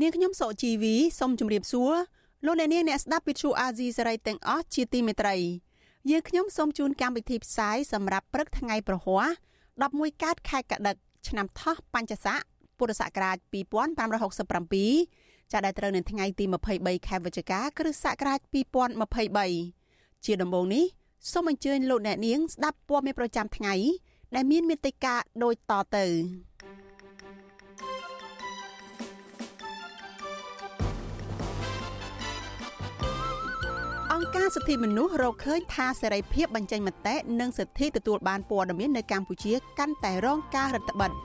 នាងខ្ញុំសកជីវីសូមជម្រាបសួរលោកអ្នកនាងអ្នកស្ដាប់ Vuthu Azizi Serai ទាំងអស់ជាទីមេត្រីយើងខ្ញុំសូមជូនកម្មវិធីផ្សាយសម្រាប់ព្រឹកថ្ងៃប្រហ័ស11កើតខែកដិកឆ្នាំថោះបัญចស័កពុរសករាជ2567ចាប់ដែលត្រូវនៅថ្ងៃទី23ខែវិច្ឆិកាគ្រិស្តសករាជ2023ជាដំបូងនេះសូមអញ្ជើញលោកអ្នកនាងស្ដាប់ព័ត៌មានប្រចាំថ្ងៃដែលមានមេត្តាដូចតទៅ ការសិទ្ធិមនុស្សរកឃើញថាសេរីភាពបញ្ចេញមតិនិងសិទ្ធិទទួលបានព័ត៌មាននៅកម្ពុជាកាន់តែរងការរឹតបន្តឹង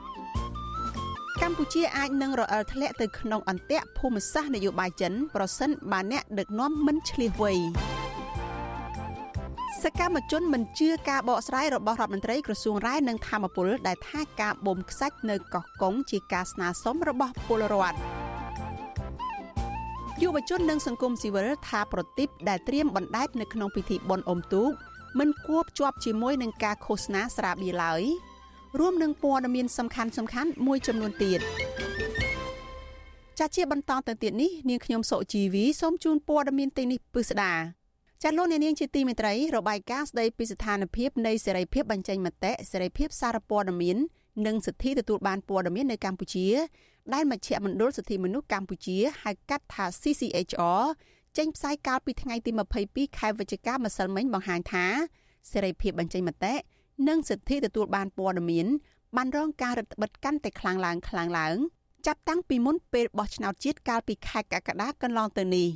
កម្ពុជាអាចនឹងរអិលធ្លាក់ទៅក្នុងអន្ទាក់ភូមិសាស្ត្រនយោបាយចិនប្រសិនបើអ្នកដឹកនាំមិនឆ្លៀសវៃសកម្មជនមិនជឿការបកស្រាយរបស់រដ្ឋមន្ត្រីក្រសួងរាយនិងធម្មពលដែលថាការបូមខ្សាច់នៅកោះកុងជាការស្នើសុំរបស់ពលរដ្ឋ យុវជននិងសង្គមស៊ីវិលថាប្រទីបដែលត្រៀមបណ្ដែតនៅក្នុងពិធីបុណ្យអុំទូកមិនគួរភ្ជាប់ជាមួយនឹងការឃោសនាស្រាបៀរឡើយរួមនឹងព័ត៌មានសំខាន់សំខាន់មួយចំនួនទៀតចាជាបន្តទៅទៀតនេះនាងខ្ញុំសុជីវីសូមជូនព័ត៌មានទីនេះពិស្ដាចាលោកអ្នកនាងជាទីមេត្រីរបាយការណ៍ស្ដីពីស្ថានភាពនៃសេរីភាពបញ្ចេញមតិសេរីភាពសារព័ត៌មាននិងសិទ្ធិទទួលបានព័ត៌មាននៅកម្ពុជា ដែលមជ្ឈមណ្ឌលសិទ្ធិមនុស្សកម្ពុជាហៅកាត់ថា CCHR ចេញផ្សាយកាលពីថ្ងៃទី22ខែវិច្ឆិកាម្សិលមិញបង្ហាញថាសេរីភាពបញ្ចេញមតិនិងសិទ្ធិទទួលបានព័ត៌មានបានរងការរឹតបន្តឹងកាន់តែខ្លាំងឡើងខ្លាំងឡើងចាប់តាំងពីមុនពេលបោះឆ្នោតជាតិកាលពីខែកក្កដាកន្លងទៅនេះ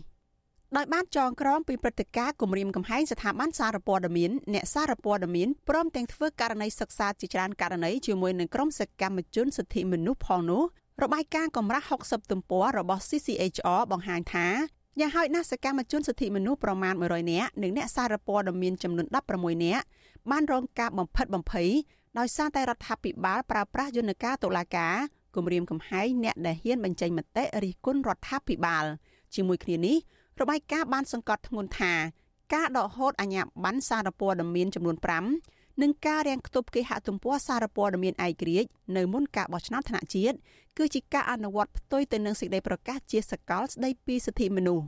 ដោយបានចងក្រងពីព្រឹត្តិការណ៍គម្រាមកំហែងស្ថាប័នសារព័ត៌មានអ្នកសារព័ត៌មានព្រមទាំងធ្វើករណីសិក្សាជាច្រើនករណីជាមួយនឹងក្រុមសកម្មជនសិទ្ធិមនុស្សផងនោះ របាយការណ៍កម្រាស់60ទំព័ររបស់ CCHR បង្ហាញថាយ៉ាងហោចណាស់សកម្មជនសិទ្ធិមនុស្សប្រមាណ100នាក់និងអ្នកសារព័ត៌មានចំនួន16នាក់បានរងការបំផិតបំភ័យដោយសារតែរដ្ឋាភិបាលប្រើប្រាស់យន្តការតុលាការគម្រាមកំហែងអ្នកដែលហ៊ានបញ្ចេញមតិរិះគន់រដ្ឋាភិបាលជាមួយគ្នានេះរបាយការណ៍បានសង្កត់ធ្ងន់ថាការដកហូតអាជ្ញាប័ណ្ណសារព័ត៌មានចំនួន5 និងការរាំងខ្ទប់គេហទំព័រសារព័ត៌មានឯករាជ្យនៅមុនការបោះឆ្នោតថ្នាក់ជាតិគឺជាការអនុវត្តផ្ទុយទៅនឹងសេចក្តីប្រកាសជាសកលស្តីពីសិទ្ធិមនុស្ស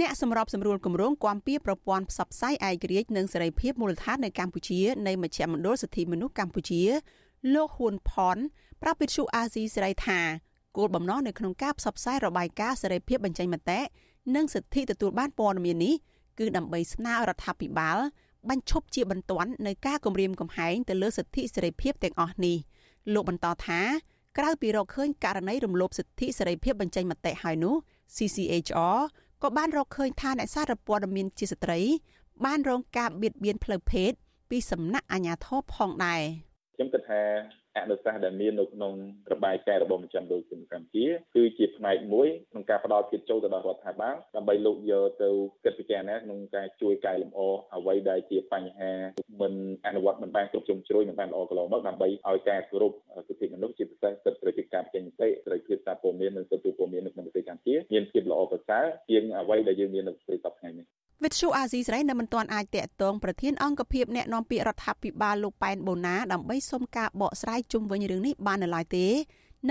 អ្នកសម្របសម្រួលគម្រោងគាំពៀប្រព័ន្ធផ្សព្វផ្សាយឯករាជ្យនិងសេរីភាពមូលដ្ឋាននៅកម្ពុជានៃមជ្ឈមណ្ឌលសិទ្ធិមនុស្សកម្ពុជាលោកហ៊ុនផនប្រាប់វិទ្យុអាស៊ីសេរីថាគោលបំណងនៅក្នុងការផ្សព្វផ្សាយរបាយការណ៍សេរីភាពបញ្ចេញមតិនិងសិទ្ធិទទួលបានព័ត៌មាននេះគឺដើម្បីស្នើរដ្ឋាភិបាល បញ្ឈប់ជាបន្ទាន់នៅការគម្រាមកំហែងទៅលើសិទ្ធិសេរីភាពទាំងអស់នេះលោកបន្តថាក្រៅពីរកឃើញករណីរំលោភសិទ្ធិសេរីភាពបញ្ចេញមតិហើយនោះ CCHR ក៏បានរកឃើញថាអ្នកសារព័ត៌មានជាស្ត្រី បានរងការបៀតបៀនផ្លូវភេទពីសំណាក់អាជ្ញាធរផងដែរខ្ញុំគិតថា អនុសាសន៍ដែលមាននៅក្នុងរបាយការណ៍របស់មជ្ឈមណ្ឌលជនកម្ពុជាគឺជាផ្នែកមួយក្នុងការផ្ដល់ភាពចូលទៅដល់រដ្ឋាភិបាលដើម្បីលោកយកទៅគិតពិចារណាក្នុងការជួយកែលម្អអ្វីដែលជាបញ្ហាមិនអនុវត្តមិនបានគ្រប់ជ្រុងជ្រោយមិនបានល្អកន្លងមកដើម្បីឲ្យការគោរពសិទ្ធិមនុស្សជាពិសេសសិទ្ធិប្រជាការចេញមតិសេរីភាពសារព័ត៌មាននិងសិទ្ធិពលរដ្ឋនៅក្នុងប្រទេសកម្ពុជាមានភាពល្អប្រសើរជាងអ្វីដែលយើងមាននៅប្រទេសសពថ្ងៃនេះ វិទ្យុអាស៊ីសេរីនៅមិនទាន់អាចតាក់ទងប្រធានអង្គភិបអ្នកនាំពាក្យរដ្ឋាភិបាលលោកប៉ែនបូណាដើម្បីសុំការបកស្រាយជុំវិញរឿងនេះបាននៅឡើយទេ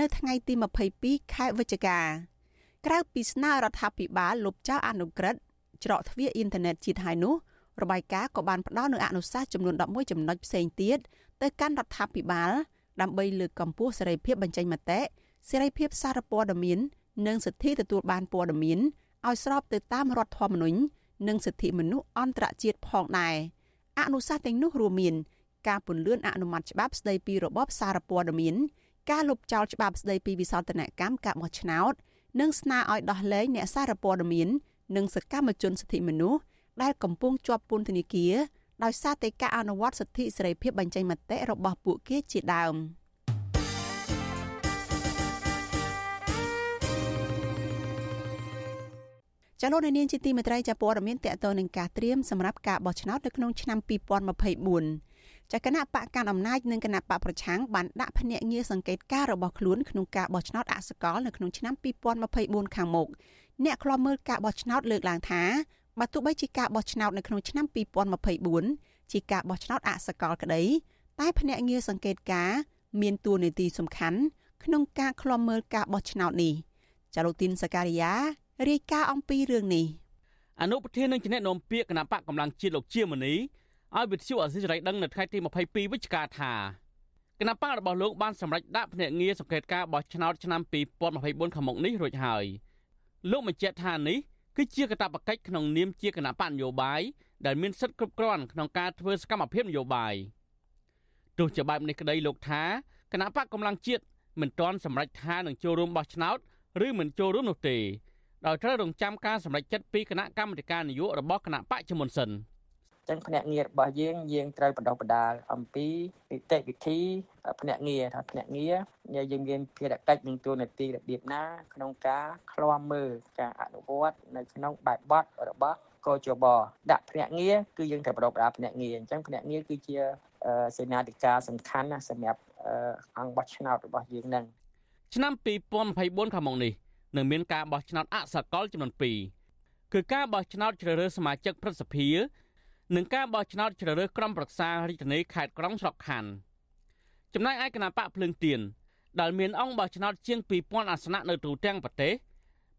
នៅថ្ងៃទី22ខែវិច្ឆិកាក្រៅពីស្នើរដ្ឋាភិបាលលុបចោលអនុក្រឹត្យច្រកទ្វារអ៊ីនធឺណិតជាតិហើយនោះរបាយការណ៍ក៏បានផ្ដល់នូវអនុសាសន៍ចំនួន11ចំណុចផ្សេងទៀតទៅកាន់រដ្ឋាភិបាលដើម្បីលើកកម្ពស់សេរីភាពបញ្ចេញមតិសេរីភាពសារព័ត៌មាន និងសិទ្ធិទទួលបានព័ត៌មានឲ្យស្របទៅតាមរដ្ឋធម្មនុញ្ញ និងសិទ្ធិមនុស្សអន្តរជាតិផងដែរអនុសាសន៍ទាំងនោះរួមមានការពន្លឿនអនុម័តច្បាប់ស្តីពីរបបសារព័ត៌មានការលុបចោលច្បាប់ស្តីពីវិសោធនកម្មការបោះឆ្នោតនិងស្នើឲ្យដោះលែងអ្នកសារព័ត៌មាននិងសកម្មជនសិទ្ធិមនុស្សដែលកំពុងជាប់ពន្ធនាគារដោយសារតែការអនុវត្តសិទ្ធិសេរីភាពបញ្ចេញមតិរបស់ពួកគេជាដើម។ ចាលោកនាងជាទីមេត្រីចាព័ត៌មានតកតនឹងការត្រៀមសម្រាប់ការបោះឆ្នោតនៅក្នុងឆ្នាំ2024ចាគណៈបកកណ្ដាលអំណាចនិងគណៈបកប្រឆាំងបានដាក់ភ្នាក់ងារសង្កេតការរបស់ខ្លួនក្នុងការបោះឆ្នោតអសកលនៅក្នុងឆ្នាំ2024ខាងមុខអ្នកខ្លាំមើលការបោះឆ្នោតលើកឡើងថាបើទោះបីជាការបោះឆ្នោតនៅក្នុងឆ្នាំ2024ជាការបោះឆ្នោតអសកលក្តីតែភ្នាក់ងារសង្កេតការមានតួនាទីសំខាន់ក្នុងការឃ្លាំមើលការបោះឆ្នោតនេះចាលោកទីនសការីយ៉ា រាយការណ៍អំពីរឿងនេះអនុប្រធាននឹងជាអ្នកនាំពាក្យគណៈបកកម្លាំងជាតិលោកជាមនីឲ្យវិទ្យុអសិរ័យដឹងនៅថ្ងៃទី22វិច្ឆិកាថាគណៈបករបស់លោកបានសម្រេចដាក់ភ្នាក់ងារសង្កេតការបោះឆ្នោតឆ្នាំ2024ខាងមុខនេះរួចហើយលោកបញ្ជាក់ថានេះគឺជាកាតព្វកិច្ចក្នុងនាមជាគណៈបកនយោបាយដែលមានសិទ្ធិគ្រប់គ្រាន់ក្នុងការធ្វើសកម្មភាពនយោបាយទោះជាបែបនេះក្តីលោកថាគណៈបកកម្លាំងជាតិមិនទាន់សម្រេចថានឹងចូលរួមបោះឆ្នោតឬមិនចូលរួមនោះទេ ដោយត្រូវរងចាំការសម្រេចចិត្តពីគណៈកម្មាធិការនយោបាយរបស់គណៈបកជាមុនសិនចឹងភ្នាក់ងាររបស់យើងយើងត្រូវបណ្ដុះបណ្ដាលអំពីនីតិវិធីភ្នាក់ងារថាភ្នាក់ងារយើងមានភារកិច្ចនិងទួនាទីរបៀបណាក្នុងការឃ្លាំមើលការអនុវត្តនៅក្នុងបែបបទរបស់កោជបដាក់ភ្នាក់ងារគឺយើងត្រូវបណ្ដុះបណ្ដាលភ្នាក់ងារអញ្ចឹងភ្នាក់ងារគឺជាសេនាធិការសំខាន់ណាសម្រាប់អង្គបោះឆ្នោតរបស់យើងនឹងឆ្នាំ2024ខាងមុខនេះ នឹងមានការបោះឆ្នោតអសកលចំនួន2គឺការបោះឆ្នោតជ្រើសរើសសមាជិកព្រឹទ្ធសភានិងការបោះឆ្នោតជ្រើសរើសក្រុមប្រឹក្សារាជធានីខេត្តក្រុងស្រុកខណ្ឌចំណែកឯគណៈបកភ្លើងទៀនដែលមានអង្គបោះឆ្នោតជាង2000អាសនៈនៅទូទាំងប្រទេស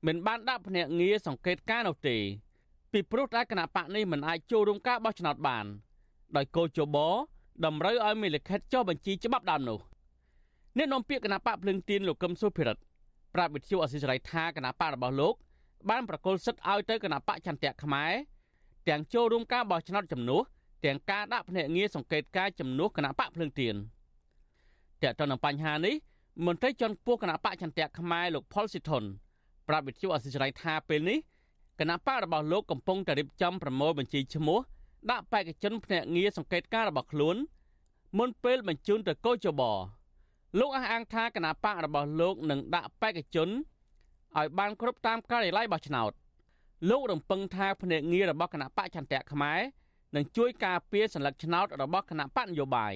មិនបានដាក់ភ្នាក់ងារសង្កេតការនោះទេពីព្រោះតែគណៈបកនេះមិនអាចចូលរួមការបោះឆ្នោតបាន ដោយកោជបតម្រូវឲ្យមានលិខិតចុះបញ្ជីច្បាប់ដើមនោះអ្នកនាំពាក្យគណៈបកភ្លើងទៀនលោកកឹមសុភិរិទ្ធ ប្រាប់វិទ្យុអសិរ័យថាគណៈបករបស់លោក បានប្រកល់សិទ្ធឲ្យទៅគណៈបកចន្ទៈខ្មែរទាំងចូលរួមការបោះឆ្នោតចំនួនទាំងការដាក់ភ្នាក់ងារសង្កេតការចំនួនគណៈបកភ្លើងទៀនតើតើនឹងបញ្ហានេះមន្ត្រីជាន់ខ្ពស់គណៈបកចន្ទៈខ្មែរលោកផុលស៊ីថុនប្រាប់វិទ្យុអសិរ័យថាពេលនេះគណៈបករបស់លោកកំពុងតែរៀបចំប្រមូលបញ្ជីឈ្មោះដាក់បេក្ខជនភ្នាក់ងារសង្កេតការរបស់ខ្លួនមុនពេលបញ្ជូនទៅកោជប លោកអះអាងថាគណៈបករបស់លោកនឹងដាក់បេក្ខជនឲ្យបានគ្រប់តាមការិយាល័យបោះឆ្នោតលោករំពឹងថាភ្នាក់ងាររបស់គណៈបកចន្ទៈខ្មែរនឹងជួយការពារសញ្ញាឆ្នោតរបស់គណៈបកនយោបាយ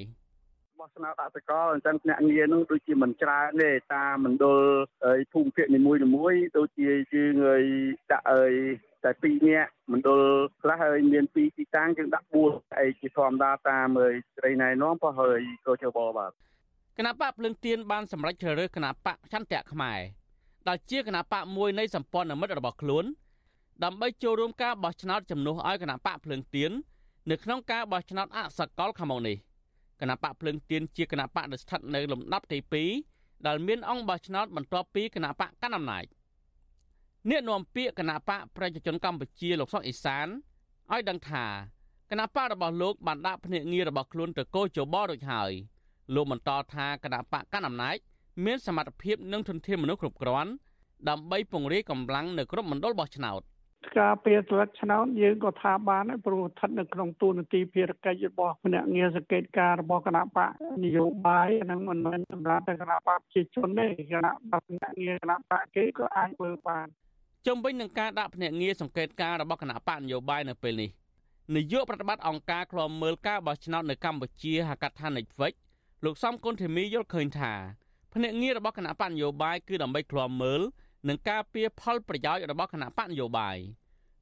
បោះឆ្នោតអសកលអញ្ចឹងភ្នាក់ងារនោះដូចជាមិនច្រើនទេតាមមណ្ឌលភូមិភាគនីមួយៗដូចជាយើងឲ្យដាក់ឲ្យតែ2នាក់មណ្ឌលខ្លះហើយមាន2ទីតាំងយើងដាក់4អីជាធម្មតាតាមស្រីណែនាំពោះហើយកោជបបាទ គណៈបកភ្លឹងទៀនបានសម្រេចជ្រើសរើសគណៈបកចន្ទៈខ្មែរដែលជាគណៈបកមួយនៃសម្ព័ន្ធមិត្តរបស់ខ្លួនដើម្បីចូលរួមការបោះឆ្នោតជំនួសឲ្យគណៈបកភ្លើងទៀននៅក្នុងការបោះឆ្នោតអសកលខាងមុខនេះគណៈបកភ្លើងទៀនជាគណៈបកដែលស្ថិតនៅលំដាប់ទី2ដែលមានអង្គបោះឆ្នោតបន្ទាប់ពីគណៈបកកណ្ដាលអំណាចអ្នកនាំពាក្យគណៈបកប្រជាជនកម្ពុជាលោកសុកអេសានឲ្យដឹងថាគណៈបករបស់លោកបានដាក់ភ្នាក់ងាររបស់ខ្លួនទៅកោជបរួចហើយ លោកបន្តថាគណៈបកកណ្ដាលអំណាចមានសមត្ថភាពនិងធនធានមនុស្សគ្រប់គ្រាន់ដើម្បីពង្រាយកម្លាំងនៅគ្រប់មណ្ឌលបោះឆ្នោតការពេលស្លឹកឆ្នោតយើងក៏ថាបានហើយព្រោះស្ថិតនៅក្នុងទូនាទីភារកិច្ចរបស់ភ្នាក់ងារសង្កេតការរបស់គណៈបកនយោបាយហ្នឹងមិនមែនសម្រាប់តែគណៈបកប្រជាជនទេគណៈបកភ្នាក់ងារគណៈបកគេក៏អាចធ្វើបានជំវិញនឹងការដាក់ភ្នាក់ងារសង្កេតការរបស់គណៈបកនយោបាយនៅពេលនេះនាយកប្រតិបត្តិអង្គការឃ្លាំមើលការបោះឆ្នោតនៅកម្ពុជាហៅកាត់ថា Netflix លោកសំគុណធីមីយល់ឃើញថាភ្នាក់ងាររបស់គណៈបកនយោបាយគឺដើម្បីឃ្លាំមើលនិងការពៀផលប្រយោជន៍របស់គណៈបកនយោបាយ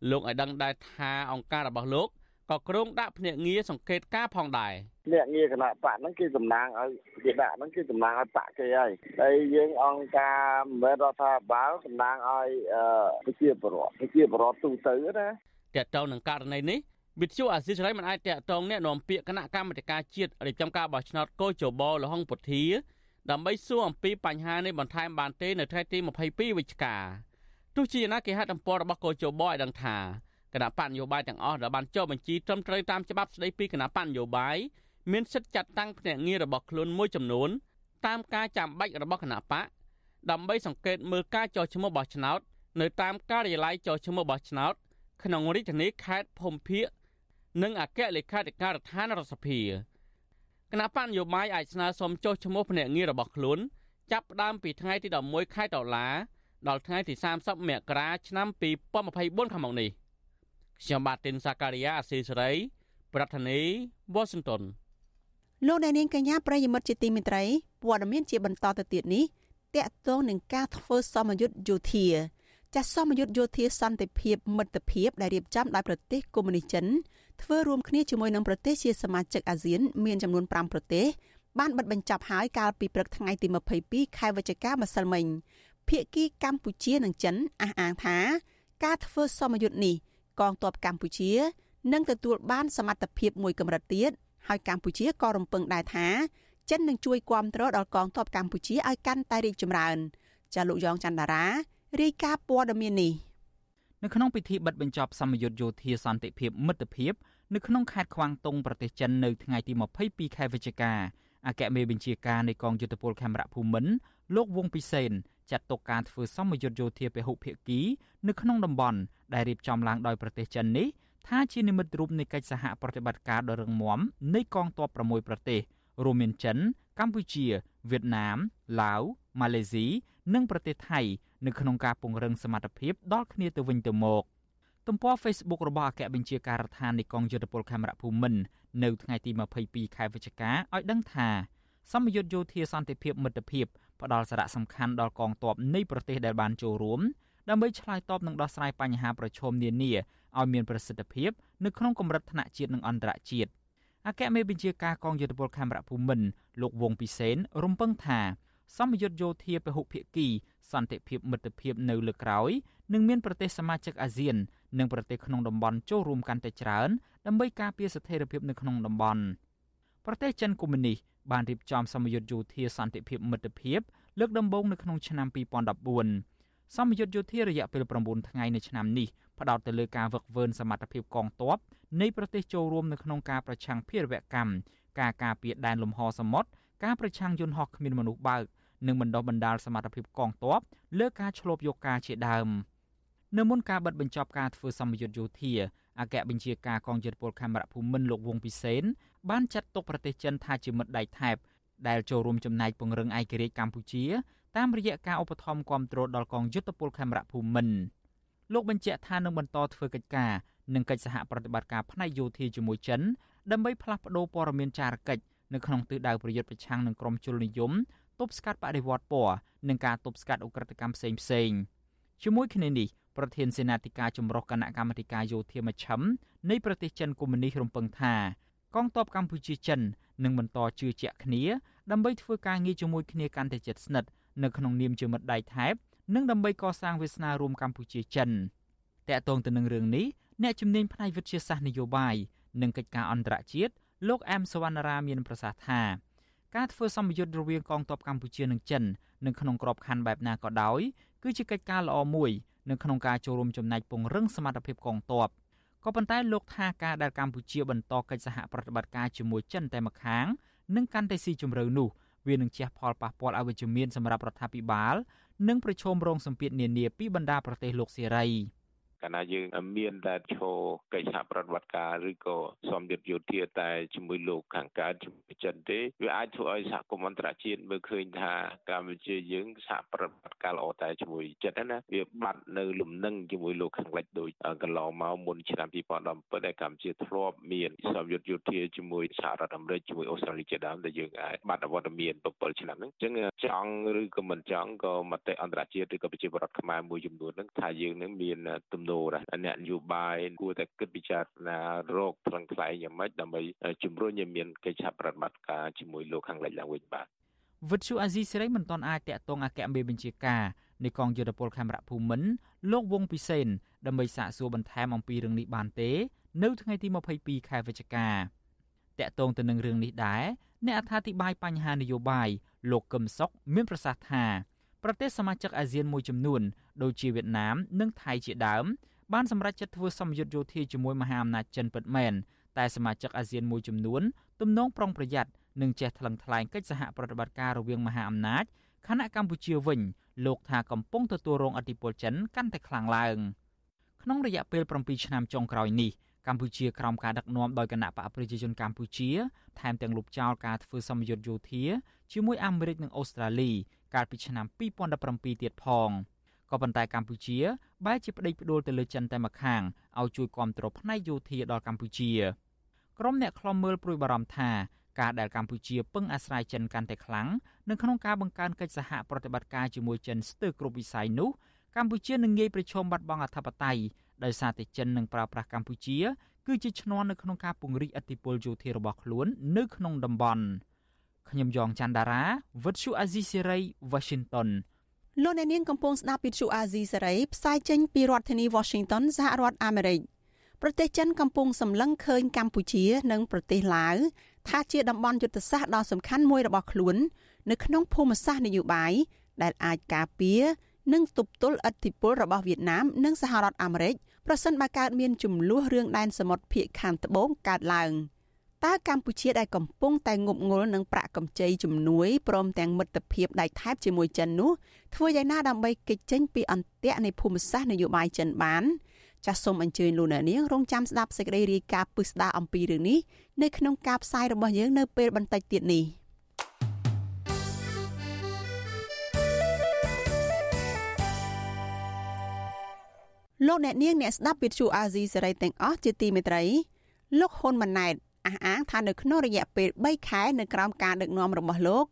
លោកឲ្យដឹងដែរថាអង្គការរបស់លោកក៏គ្រោងដាក់ភ្នាក់ងារសង្កេតការផងដែរភ្នាក់ងារគណៈបកហ្នឹងគឺតំណាងឲ្យគេដាក់ហ្នឹងគឺតំណាងឲ្យបកគេហើយហើយយើងអង្គការមិនមែនរដ្ឋាភិបាលតំណាងឲ្យប្រជាពលរដ្ឋប្រជាពលរដ្ឋទូទៅណាតើតើនឹងករណីនេះ វិទ្យុអាស៊ីសេរីមិនអាចតាក់ទងអ្នកនាំពាក្យគណៈកម្មាធិការជាតិរៀបចំការបោះឆ្នោតកោជបលហុងពុធាដើម្បីសួរអំពីបញ្ហានេះបន្ថែមបានទេនៅថ្ងៃទី22វិច្ឆិកាទោះជាយ៉ាងណាគេហទំព័ររបស់កោជបឲ្យដឹងថាគណៈបញ្ញយោបាយទាំងអស់ដែលបានចុះបញ្ជីត្រឹមត្រូវតាមច្បាប់ស្តីពីគណៈបញ្ញយោបាយមានសិទ្ធិចាត់តាំងភ្នាក់ងាររបស់ខ្លួនមួយចំនួនតាមការចាំបាច់របស់គណៈបកដើម្បីសង្កេតមើលការចុះឈ្មោះបោះឆ្នោត នៅតាមការិយាល័យចុះឈ្មោះបោះឆ្នោតក្នុងរាជធានីខេត្តភូមិភាគ និងអគ្គលេខាធិការដ្ឋានរដ្ឋសភាគណៈបញ្ញយោបាយអាចស្នើសុំចុះឈ្មោះភ្នាក់ងាររបស់ខ្លួនចាប់ផ្ដើមពីថ្ងៃទី11ខែតុលាដល់ថ្ងៃទី30មករាឆ្នាំ2024ខាងមុខនេះខ្ញុំបាទទីនសាការីយ៉ាអស៊ីសេរីប្រធានាធិបតី Washington លោកអ្នកនាងកញ្ញាប្រិយមិត្តជាទីមេត្រីព័ត៌មានជាបន្តទៅទៀតនេះតកតងនឹងការធ្វើសមយុទ្ធយោធាចាស់សមយុទ្ធយោធាសន្តិភាពមិត្តភាពដែលរៀបចំដោយប្រទេសកុម្មុយនីសចិន ធ្វើរួមគ្នាជាមួយនឹងប្រទេសជាសមាជិកអាស៊ាន មានចំនួន5ប្រទេសបានបិទបញ្ចប់ហើយកាលពីព្រឹកថ្ងៃទី22ខែវិច្ឆិកាម្សិលមិញភាគីកម្ពុជានិងចិនអះអាងថាការធ្វើសមយុទ្ធនេះកងទ័ពកម្ពុជានឹងទទួលបានសមត្ថភាពមួយកម្រិតទៀតហើយកម្ពុជាក៏រំពឹងដែរថាចិននឹងជួយគ្រប់គ្រងដល់កងទ័ពកម្ពុជាឲ្យកាន់តែរីកចម្រើនចាលោកយ៉ងច័ន្ទតារារាយការណ៍ព័ត៌មាននេះ នៅក្នុងពិធីបិទបញ្ចប់សមយុទ្ធយោធាសន្តិភាពមិត្តភាពនៅក្នុងខេត្តខ្វាងតុងប្រទេសចិននៅថ្ងៃទី22ខែវិច្ឆិកាអគ្គមេបញ្ជាការនៃកងយុទ្ធពលខេមរៈភូមិន្ទលោកវងពិសេនចាត់ទុកការធ្វើសមយុទ្ធយោធាពហុភាគីនៅក្នុងតំបន់ដែលរៀបចំឡើងដោយប្រទេសចិននេះថាជានិមិត្តរូបនៃកិច្ចសហប្រតិបត្តិការដ៏រឹងមាំនៃកងទ័ព6ប្រទេសរួមមានចិន កម្ពុជាវៀតណាមឡាវ ម៉ាឡេស៊ីនិងប្រទេសថៃនៅក្នុងការពង្រឹងសមត្ថភាពដល់គ្នាទៅវិញទៅមកទំព័រ Facebook របស់អគ្គបញ្ជាការដ្ឋាននៃកងយុទ្ធពលខេមរៈភូមិន្ទនៅថ្ងៃទី22ខែវិច្ឆិកាឲ្យដឹងថាសម្ពយុទ្ធយោធាសន្តិភាពមិត្តភាពផ្ដល់សារៈសំខាន់ដល់កងទ័ពនៃប្រទេសដែលបានចូលរួមដើម្បីឆ្លើយតបនឹងដោះស្រាយបញ្ហាប្រឈមនានាឲ្យមានប្រសិទ្ធភាពនៅក្នុងកម្រិតថ្នាក់ជាតិនិងអន្តរជាតិអគ្គមេបញ្ជាការកងយុទ្ធពលខេមរៈភូមិន្ទលោកវងពិសេនរំពឹងថា សម្ពយុទ្ធយោធាពហុភាគី សន្តិភាពមិត្តភាពនៅលើក្រោយនឹងមានប្រទេសសមាជិកអាស៊ាននិងប្រទេសក្នុងតំបន់ចូលរួមកាន់តែច្រើនដើម្បីការពារស្ថិរភាពនៅក្នុងតំបន់ប្រទេសចិនកុម្មុយនីសបានរៀបចំសម្ពយុទ្ធយោធាសន្តិភាពមិត្តភាពលើកដំបូងនៅក្នុងឆ្នាំ2014សម្ពយុទ្ធយោធារយៈពេល9ថ្ងៃនៅឆ្នាំនេះផ្ដោតទៅលើការវឹកវើសមត្ថភាពកងទ័ពនៃប្រទេសចូលរួមនៅក្នុងការប្រឆាំងភេរវកម្មការការពារដែនលំហសមុទ្រការប្រឆាំងយន្តហោះគ្មានមនុស្សបើក និងបណ្ដុះបណ្ដាលសមត្ថភាពកងទ័ពលើការឆ្លប់យកការជាដើមនៅមុនការបិទបញ្ចប់ការធ្វើសម្ពយុទ្ធយោធាអគ្គបញ្ជាការកងយុទ្ធពលខេមរៈភូមិន្ទលោកវងពិសេនបានចាត់ទុកប្រទេសចិនថាជាមិត្តដៃថែបដែលចូលរួមចំណែកពង្រឹងឯករាជ្យកម្ពុជាតាមរយៈការឧបត្ថម្ភគាំទ្រដល់កងយុទ្ធពលខេមរៈភូមិន្ទលោកបញ្ជាក់ថានឹងបន្តធ្វើកិច្ចការនិងកិច្ចសហប្រតិបត្តិការផ្នែកយោធាជាមួយចិនដើម្បីផ្លាស់ប្តូរព័ត៌មានចារកិច្ចនៅក្នុងទិសដៅប្រយុទ្ធប្រឆាំងនឹងក្រុមជលនិយម ទប់ស្កាត់បដិវត្តពណ៌និងការទប់ស្កាត់អ ுக ្រិតកម្មផ្សេងផ្សេងជាមួយគ្នានេះប្រធានសេនាធិការចម្រុះគណៈកម្មាធិការយោធាមជ្ឈិមនៃប្រទេសចិនកុម្មុយនីសរំពឹងថាកងទ័ពកម្ពុជាចិននឹងបន្តជឿជាក់គ្នា ដើម្បីធ្វើការងារជាមួយគ្នាកាន់តែជិតស្និទ្ធនៅក្នុងនាមជាមិត្តដៃថែបនិងដើម្បីកសាងវាសនារួមកម្ពុជាចិនតកតងទៅនឹងរឿងនេះអ្នកជំនាញផ្នែកវិទ្យាសាស្ត្រនយោបាយនិងកិច្ចការអន្តរជាតិលោកអែមសវណ្ណរាមានប្រសាសន៍ថា ការធ្វើសម្ពយុទ្ធរវាងកងទ័ពកម្ពុជានិងចិននៅក្នុងក្របខ័ណ្ឌបែបណាក៏ដោយគឺជាកិច្ចការល្អមួយនៅក្នុងការចូលរួមចំណែកពង្រឹងសមត្ថភាពកងទ័ពក៏ប៉ុន្តែលោកថាការដែលកម្ពុជាបន្តកិច្ចសហប្រតិបត្តិការជាមួយចិនតែម្ខាងនឹងកាន់តែស៊ីជម្រៅនោះវានឹងជះផលប៉ះពាល់អវិជ្ជមានសម្រាប់រដ្ឋាភិបាល និងប្រឈមរងសម្ពាធនានាពីបណ្ដាប្រទេសលោកសេរី។ កាលណាយើងមានតែឈរកិច្ចសហប្រតិបត្តិការឬក៏សម្ពាធយោធាតែជាមួយលោកខាងកើតជាមួយចិនទេវាអាចធ្វើឲ្យសហគមន៍អន្តរជាតិមើលឃើញថាកម្ពុជាយើងសហប្រតិបត្តិការល្អតែជាមួយចិនណាវាបាត់នៅលំនឹងជាមួយលោកខាងលិចដូចកន្លងមកមុនឆ្នាំ2017ដែលកម្ពុជាធ្លាប់មានសម្ពាធយោធាជាមួយសហរដ្ឋអាមេរិកជាមួយអូស្ត្រាលីជាដើមដែលយើងអាចបាត់អវត្តមាន7ឆ្នាំហ្នឹងអញ្ចឹងចង់ឬក៏មិនចង់ក៏មតិអន្តរជាតិឬក៏ប្រជាពលរដ្ឋខ្មែរមួយចំនួនហ្នឹងថាយើងនឹងមានទំនោរអ្នកនយោបាយគួរតែគិតពិចារណារកថ្លឹងថ្លែងយ៉ាងម៉េចដើម្បីជំរុញឲ្យមានកិច្ចសហប្រតិបត្តិការជាមួយលោកខាងលិចឡើងវិញបាទវិទ្យុអាស៊ីសេរីមិនទាន់អាចតាក់ទងអគ្គមេបញ្ជាការនៃកងយុទ្ធពលខេមរៈភូមិន្ទលោកវងពិសេនដើម្បីសាកសួរបន្ថែមអំពីរឿងនេះបានទេ នៅថ្ងៃទី22ខែវិច្ឆិកាតាក់ទងទៅនឹងរឿងនេះដែរអ្នកអត្ថាធិប្បាយបញ្ហានយោបាយលោកកឹមសុខមានប្រសាសន៍ថា ប្រទេសសមាជិកអាស៊ានមួយចំនួនដូចជាវៀតណាម និងថៃជាដើមបានសម្រេចចិត្តធ្វើសម្ពយុទ្ធយោធាជាមួយមហាអំណាចចិនពិតមែនតែសមាជិកអាស៊ានមួយចំនួនទំនងប្រុងប្រយ័ត្ននិងចេះថ្លឹងថ្លែងកិច្ចសហប្រតិបត្តិការរវាងមហាអំណាចខណៈកម្ពុជាវិញលោកថាកំពុងទទួលរងអធិបុលចិនកាន់តែខ្លាំងឡើងក្នុងរយៈពេល7ឆ្នាំចុងក្រោយនេះកម្ពុជាក្រោមការដឹកនាំដោយគណៈបកប្រជាជនកម្ពុជាថែមទាំងលុបចោលការធ្វើសម្ពយុទ្ធយោធាជាមួយអាមេរិកនិងអូស្ត្រាលី កាលពីឆ្នាំ2017ទៀតផង។ក៏ប៉ុន្តែកម្ពុជាបែរជាប្តេជ្ញាផ្ដួលទៅលើចិនតែម្ខាងឲ្យជួយគ្រប់គ្រងផ្នែកយោធាដល់កម្ពុជាក្រុមអ្នកខ្លំមើលព្រួយបារម្ភថាការដែលកម្ពុជាពឹងអាស្រ័យចិនកាន់តែខ្លាំងនៅក្នុងការបង្កើនកិច្ចសហប្រតិបត្តិការជាមួយចិនស្ទើរគ្រប់វិស័យនោះកម្ពុជានឹងងាយប្រឈមបាត់បង់អធិបតេយ្យដោយសារតែចិននឹងប្រើប្រាស់កម្ពុជា គឺជាឈ្នន់នៅក្នុងការពង្រីកអធិបុលយោធារបស់ខ្លួន នៅក្នុងតំបន់ ខ្ញុំយ៉ងច័ន្ទដារាវិទ្យុអាស៊ីសេរី Washington លោកអ្នកនាងកំពុងស្ដាប់វិទ្យុអាស៊ីសេរីផ្សាយចេញពីរដ្ឋធានី Washington សហរដ្ឋអាមេរិកប្រទេសចិនកំពុងសម្លឹងឃើញកម្ពុជា និងប្រទេសឡាវថាជាតំបន់យុទ្ធសាស្ត្រដ៏សំខាន់មួយរបស់ខ្លួន នៅក្នុងភូមិសាស្ត្រនយោបាយដែលអាចការពារនិងទប់ទល់ឥទ្ធិពលរបស់វៀតណាម និងសហរដ្ឋអាមេរិកប្រសិនបើកើតមានចំនួនរឿងដែនសមុទ្រភាគខាងត្បូងកើតឡើង តើកម្ពុជាដែលកំពុងតែងប់ងល់នឹងប្រាក់កម្ចីជំនួយព្រមទាំងមិត្តភាពដៃថែបជាមួយចិននោះធ្វើយ៉ាងណាដើម្បីគេចចេញពីអន្ទាក់នៃភូមិសាស្ត្រនយោបាយចិនបានចាសសូមអញ្ជើញលោកអ្នកនាងរងចាំស្ដាប់សេចក្តីរាយការណ៍ពិស្ដារអំពីរឿងនេះនៅក្នុងការផ្សាយរបស់យើងនៅពេលបន្តិចទៀតនេះលោកអ្នកនាងអ្នកស្ដាប់វិទ្យុអាស៊ីសេរីទាំងអស់ជាទីមេត្រីលោកហ៊ុនម៉ាណែត អះអាងថានៅក្នុងរយៈពេល3ខែនៅក្រោមការដឹកនាំរបស់លោក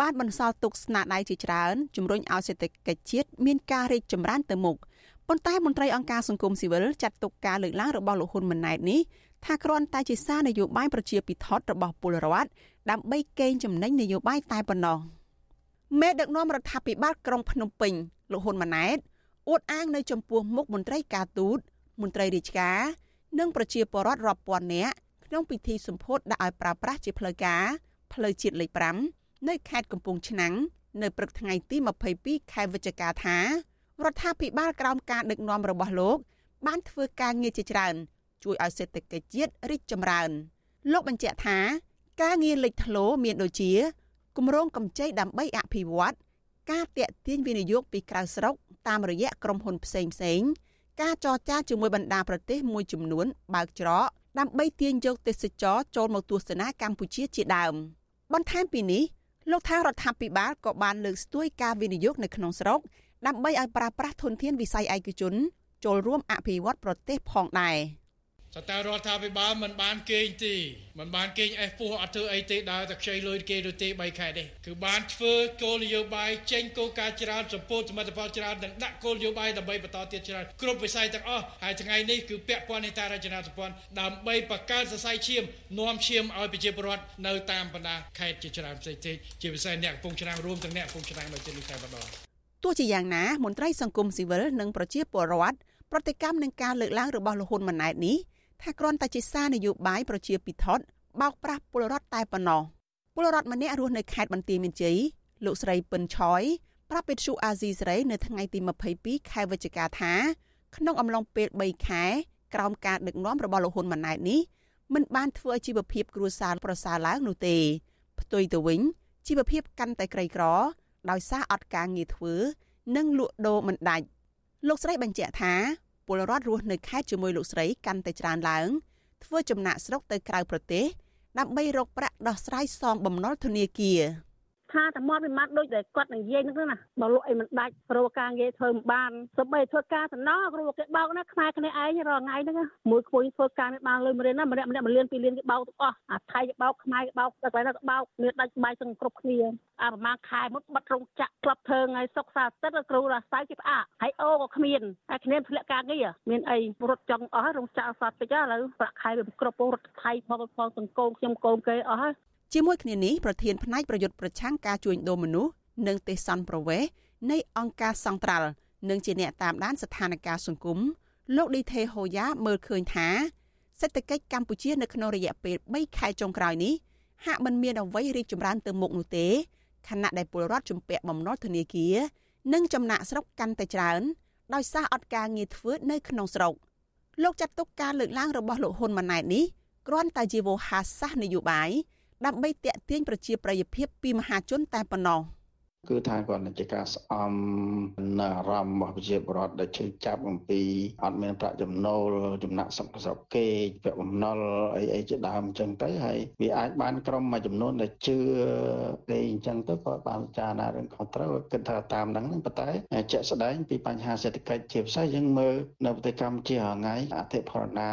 បានបន្សល់ទុកស្នាដៃជាច្រើនជំរុញឲ្យសេដ្ឋកិច្ចជាតិមានការរីកចម្រើនទៅមុខប៉ុន្តែមន្ត្រីអង្គការសង្គមស៊ីវិលចាត់ទុកការលើកឡើងរបស់លោកហ៊ុនម៉ាណែតនេះថាគ្រាន់តែជាសារនយោបាយប្រជាពិធដ្ឋរបស់ពលរដ្ឋដើម្បីកេងចំណេញនយោបាយតែប៉ុណ្ណោះមេដឹកនាំរដ្ឋាភិបាលក្រុងភ្នំពេញលោកហ៊ុនម៉ាណែតអួតអាងនៅចំពោះមុខមន្ត្រីការទូតមន្ត្រីរាជការនិងប្រជាពលរដ្ឋរាប់ពាន់នាក់ ក្នុងពិធីសម្ពោធដាក់ឲ្យប្រើប្រាស់ជាផ្លូវការផ្លូវជាតិលេខ5នៅខេត្តកំពង់ឆ្នាំងនៅព្រឹកថ្ងៃទី22ខែវិច្ឆិកាថារដ្ឋាភិបាលក្រោមការដឹកនាំរបស់លោក បានធ្វើការងារជាច្រើន ជួយឲ្យសេដ្ឋកិច្ចជាតិរីកចម្រើន លោកបញ្ជាក់ថា ការងារលេចធ្លោមានដូចជាគម្រោងកម្ចីដើម្បីអភិវឌ្ឍការតាក់ទាញវិនិយោគពីក្រៅស្រុកតាមរយៈក្រុមហ៊ុនផ្សេងផ្សេងការចរចាជាមួយបណ្ដាប្រទេសមួយចំនួនបើកច្រក ដើម្បីទាញយកទេសចរចូលមកទស្សនាកម្ពុជាជាដើមបន្ថែមពីនេះលោកថារដ្ឋាភិបាលក៏បានលើកស្ទួយការវិនិយោគនៅក្នុងស្រុកដើម្បីឲ្យប្រើប្រាស់ធនធានវិស័យឯកជនចូលរួមអភិវឌ្ឍប្រទេសផងដែរ។ សតើរដ្ឋាភិបាលមិនបានគេងទេមិនបានគេងអេសពោះអត់ធ្វើអីទេដើរតែខ្ចីលុយគេឬទេ3ខែទេគឺបានធ្វើគោលនយោបាយចេញគោលការណ៍ច្រើនសម្ពោធសមិទ្ធផលច្រើននិងដាក់គោលនយោបាយដើម្បីបន្តទៀតច្រើនគ្រប់វិស័យទាំងអស់ហើយថ្ងៃនេះគឺពាក់ព័ន្ធនឹងតារចនាសម្ព័ន្ធដើម្បីបង្កើនសរសៃឈាមនាំឈាមឲ្យប្រជាពលរដ្ឋនៅតាមបណ្ដាខេត្តជាច្រើនផ្សេងទៀតជាពិសេសអ្នកកំពង់ឆ្នាំងរួមទាំងអ្នកកំពង់ឆ្នាំងនៅទីនេះតែម្ដងទោះជាយ៉ាងណាមន្ត្រីសង្គមស៊ីវិលនិងប្រជាពលរដ្ឋប្រតិកម្មនឹងការលើកឡើងរបស់លោកហ៊ុនម៉ាណែតនេះ ថាគ្រាន់តែជាសារនយោបាយប្រជាពិធដ្ឋបោកប្រាស់ពលរដ្ឋតែប៉ុណ្ណោះពលរដ្ឋម្នាក់រស់នៅខេត្តបន្ទាយមានជ័យលោកស្រីពិនឆយប្រាប់វិទ្យុអាស៊ីសេរីនៅថ្ងៃទី22ខែវិច្ឆិកាថា ក្នុងអំឡុងពេល3ខែក្រោមការដឹកនាំរបស់លោកហ៊ុនម៉ាណែតនេះមិនបានធ្វើឲ្យជីវភាពគ្រួសារប្រសើរឡើងនោះទេ ផ្ទុយទៅវិញជីវភាពកាន់តែក្រីក្រ ដោយសារអត់ការងារធ្វើ និងលក់ដូរមិនដាច់លោកស្រីបញ្ជាក់ថា ពលរដ្ឋរស់នៅខេត្តជាមួយលោកស្រីកាន់តែច្រើនឡើងធ្វើចំណាក់ស្រុកទៅក្រៅប្រទេសដើម្បីរកប្រាក់ដោះស្រាយសងបំណុលធនាគារ ថាតែមកពីម៉ាត់ដូចដែលគាត់និយាយហ្នឹងណាបើលក់អីមិនដាច់រកការងារធ្វើមិនបានសូម្បីធ្វើការសំណងគ្រូគេបោកណាខ្មែរគ្នាឯងរាល់ថ្ងៃហ្នឹងមួយក្មួយធ្វើការមិនបានលុយមួយរៀនណាម្នាក់ម្នាក់មួយលានពីរលានគេបោកទាំងអស់អាថៃគេបោកខ្មែរគេបោកតែកន្លែងណាគេបោកមានដាច់បាយទាំងគ្រប់គ្នាអាប្រហែលខែមុនបាត់រោងចក្រក្លឹបធ្វើថ្ងៃសុកសាទឹកគ្រូរាសៅគេផ្អាកហើយអូក៏គ្មានហើយគ្នាធ្លាក់ការងារមានអីរត់ចង់អស់ហើយរោងចក្រសាតិចឥឡូវប្រាក់ខែវាគ្រប់ពងរត់ថៃផងផងសង្គមខ្ញុំកូនគេអស់ហើយ ជាមួយគ្នានេះប្រធានផ្នែកប្រយុទ្ធប្រឆាំងការជួញដូរមនុស្សនិងទេសន្តប្រវេសនៃអង្គការសង្ត្រាល់និងជាអ្នកតាមដានស្ថានភាពសង្គមលោកឌីថេហូយ៉ាមើលឃើញថាសេដ្ឋកិច្ចកម្ពុជានៅក្នុងរយៈពេល3ខែចុងក្រោយនេះហាក់មិនមានអ្វីរីកចម្រើនទៅមុខនោះទេខណៈដែលពលរដ្ឋជំពាក់បំណុលធនាគារនិងចំណាក់ស្រុកកាន់តែច្រើនដោយសារអត់ការងារធ្វើនៅក្នុងស្រុកលោកចាត់ទុកការលើកឡើងរបស់លោកហ៊ុនម៉ាណែតនេះគ្រាន់តែជាវោហារសាស្ត្រនយោបាយ ដើម្បីតាក់ទាញប្រជាប្រិយភាពពីមហាជនតែប៉ុណ្ណោះ គឺថាគាត់ជាការស្អំនៅអារម្មណ៍របស់ប្រជាពលរដ្ឋដែលជឿចាប់អំពីអត់មានប្រាក់ចំណូលចំណាក់ស្រុកស្រុកគេពាក់បំណុលអីអីជាដើមអញ្ចឹងទៅហើយវាអាចបានក្រុមមួយចំនួនដែលជឿគេអញ្ចឹងទៅក៏បានពិចារណារឿងខុសត្រូវគិតថាតាមហ្នឹងហ្នឹងប៉ុន្តែជាក់ស្ដែងពីបញ្ហាសេដ្ឋកិច្ចជាពិសេសយើងមើលនៅប្រទេសកម្ពុជាហងៃអធិបរណា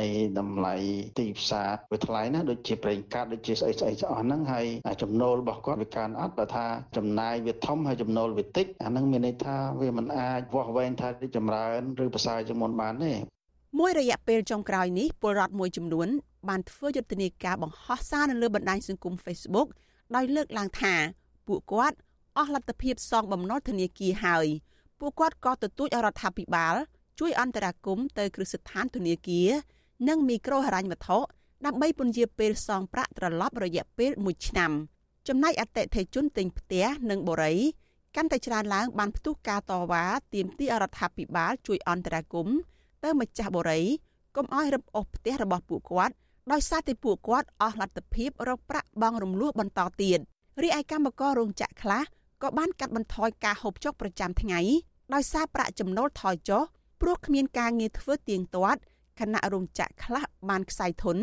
នៃតម្លៃទីផ្សារវាថ្លៃណាដូចជាប្រេងកាតដូចជាស្អីស្អីស្អស់ហ្នឹងហើយចំណូលរបស់គាត់វាកើនអត់បើថាចំណាយវាធំហើយចំណូលវាតិចអាហ្នឹងមានន័យថាវាមិនអាចវាស់វែងថារីកចម្រើនឬប្រសើរជាងមុនបានទេមួយរយៈពេលចុងក្រោយនេះពលរដ្ឋមួយចំនួនបានធ្វើយុទ្ធនាការបង្ហោះសារនៅលើបណ្ដាញសង្គម Facebook ដោយលើកឡើងថាពួកគាត់អស់លទ្ធភាពសងបំណុលធនាគារហើយពួកគាត់ក៏ទទូចរដ្ឋាភិបាល ជួយអន្តរាគមន៍ទៅគ្រឹះស្ថានធនាគារនិងមីក្រូហិរញ្ញវត្ថុដើម្បីពន្យាពេលសងប្រាក់ត្រឡប់រយៈពេល1ឆ្នាំ ចំណែកអតិថិជនទិញផ្ទះនិងបរិយកាន់តែច្រើនឡើងបានផ្ទុះការតវ៉ាទាមទាររដ្ឋាភិបាលជួយអន្តរាគមន៍ទៅម្ចាស់បរិយកុំឲ្យរឹបអូសផ្ទះរបស់ពួកគាត់ដោយសារតែពួកគាត់អស់លទ្ធភាពរកប្រាក់បង់រំលោះបន្តទៀតរីឯកម្មកររោងចក្រខ្លះក៏បានកាត់បន្ថយការហូបចុកប្រចាំថ្ងៃដោយសារប្រាក់ចំណូលថយចុះព្រោះគ្មានការងារធ្វើទៀងទាត់ខណៈរោងចក្រខ្លះបានខ្សែធន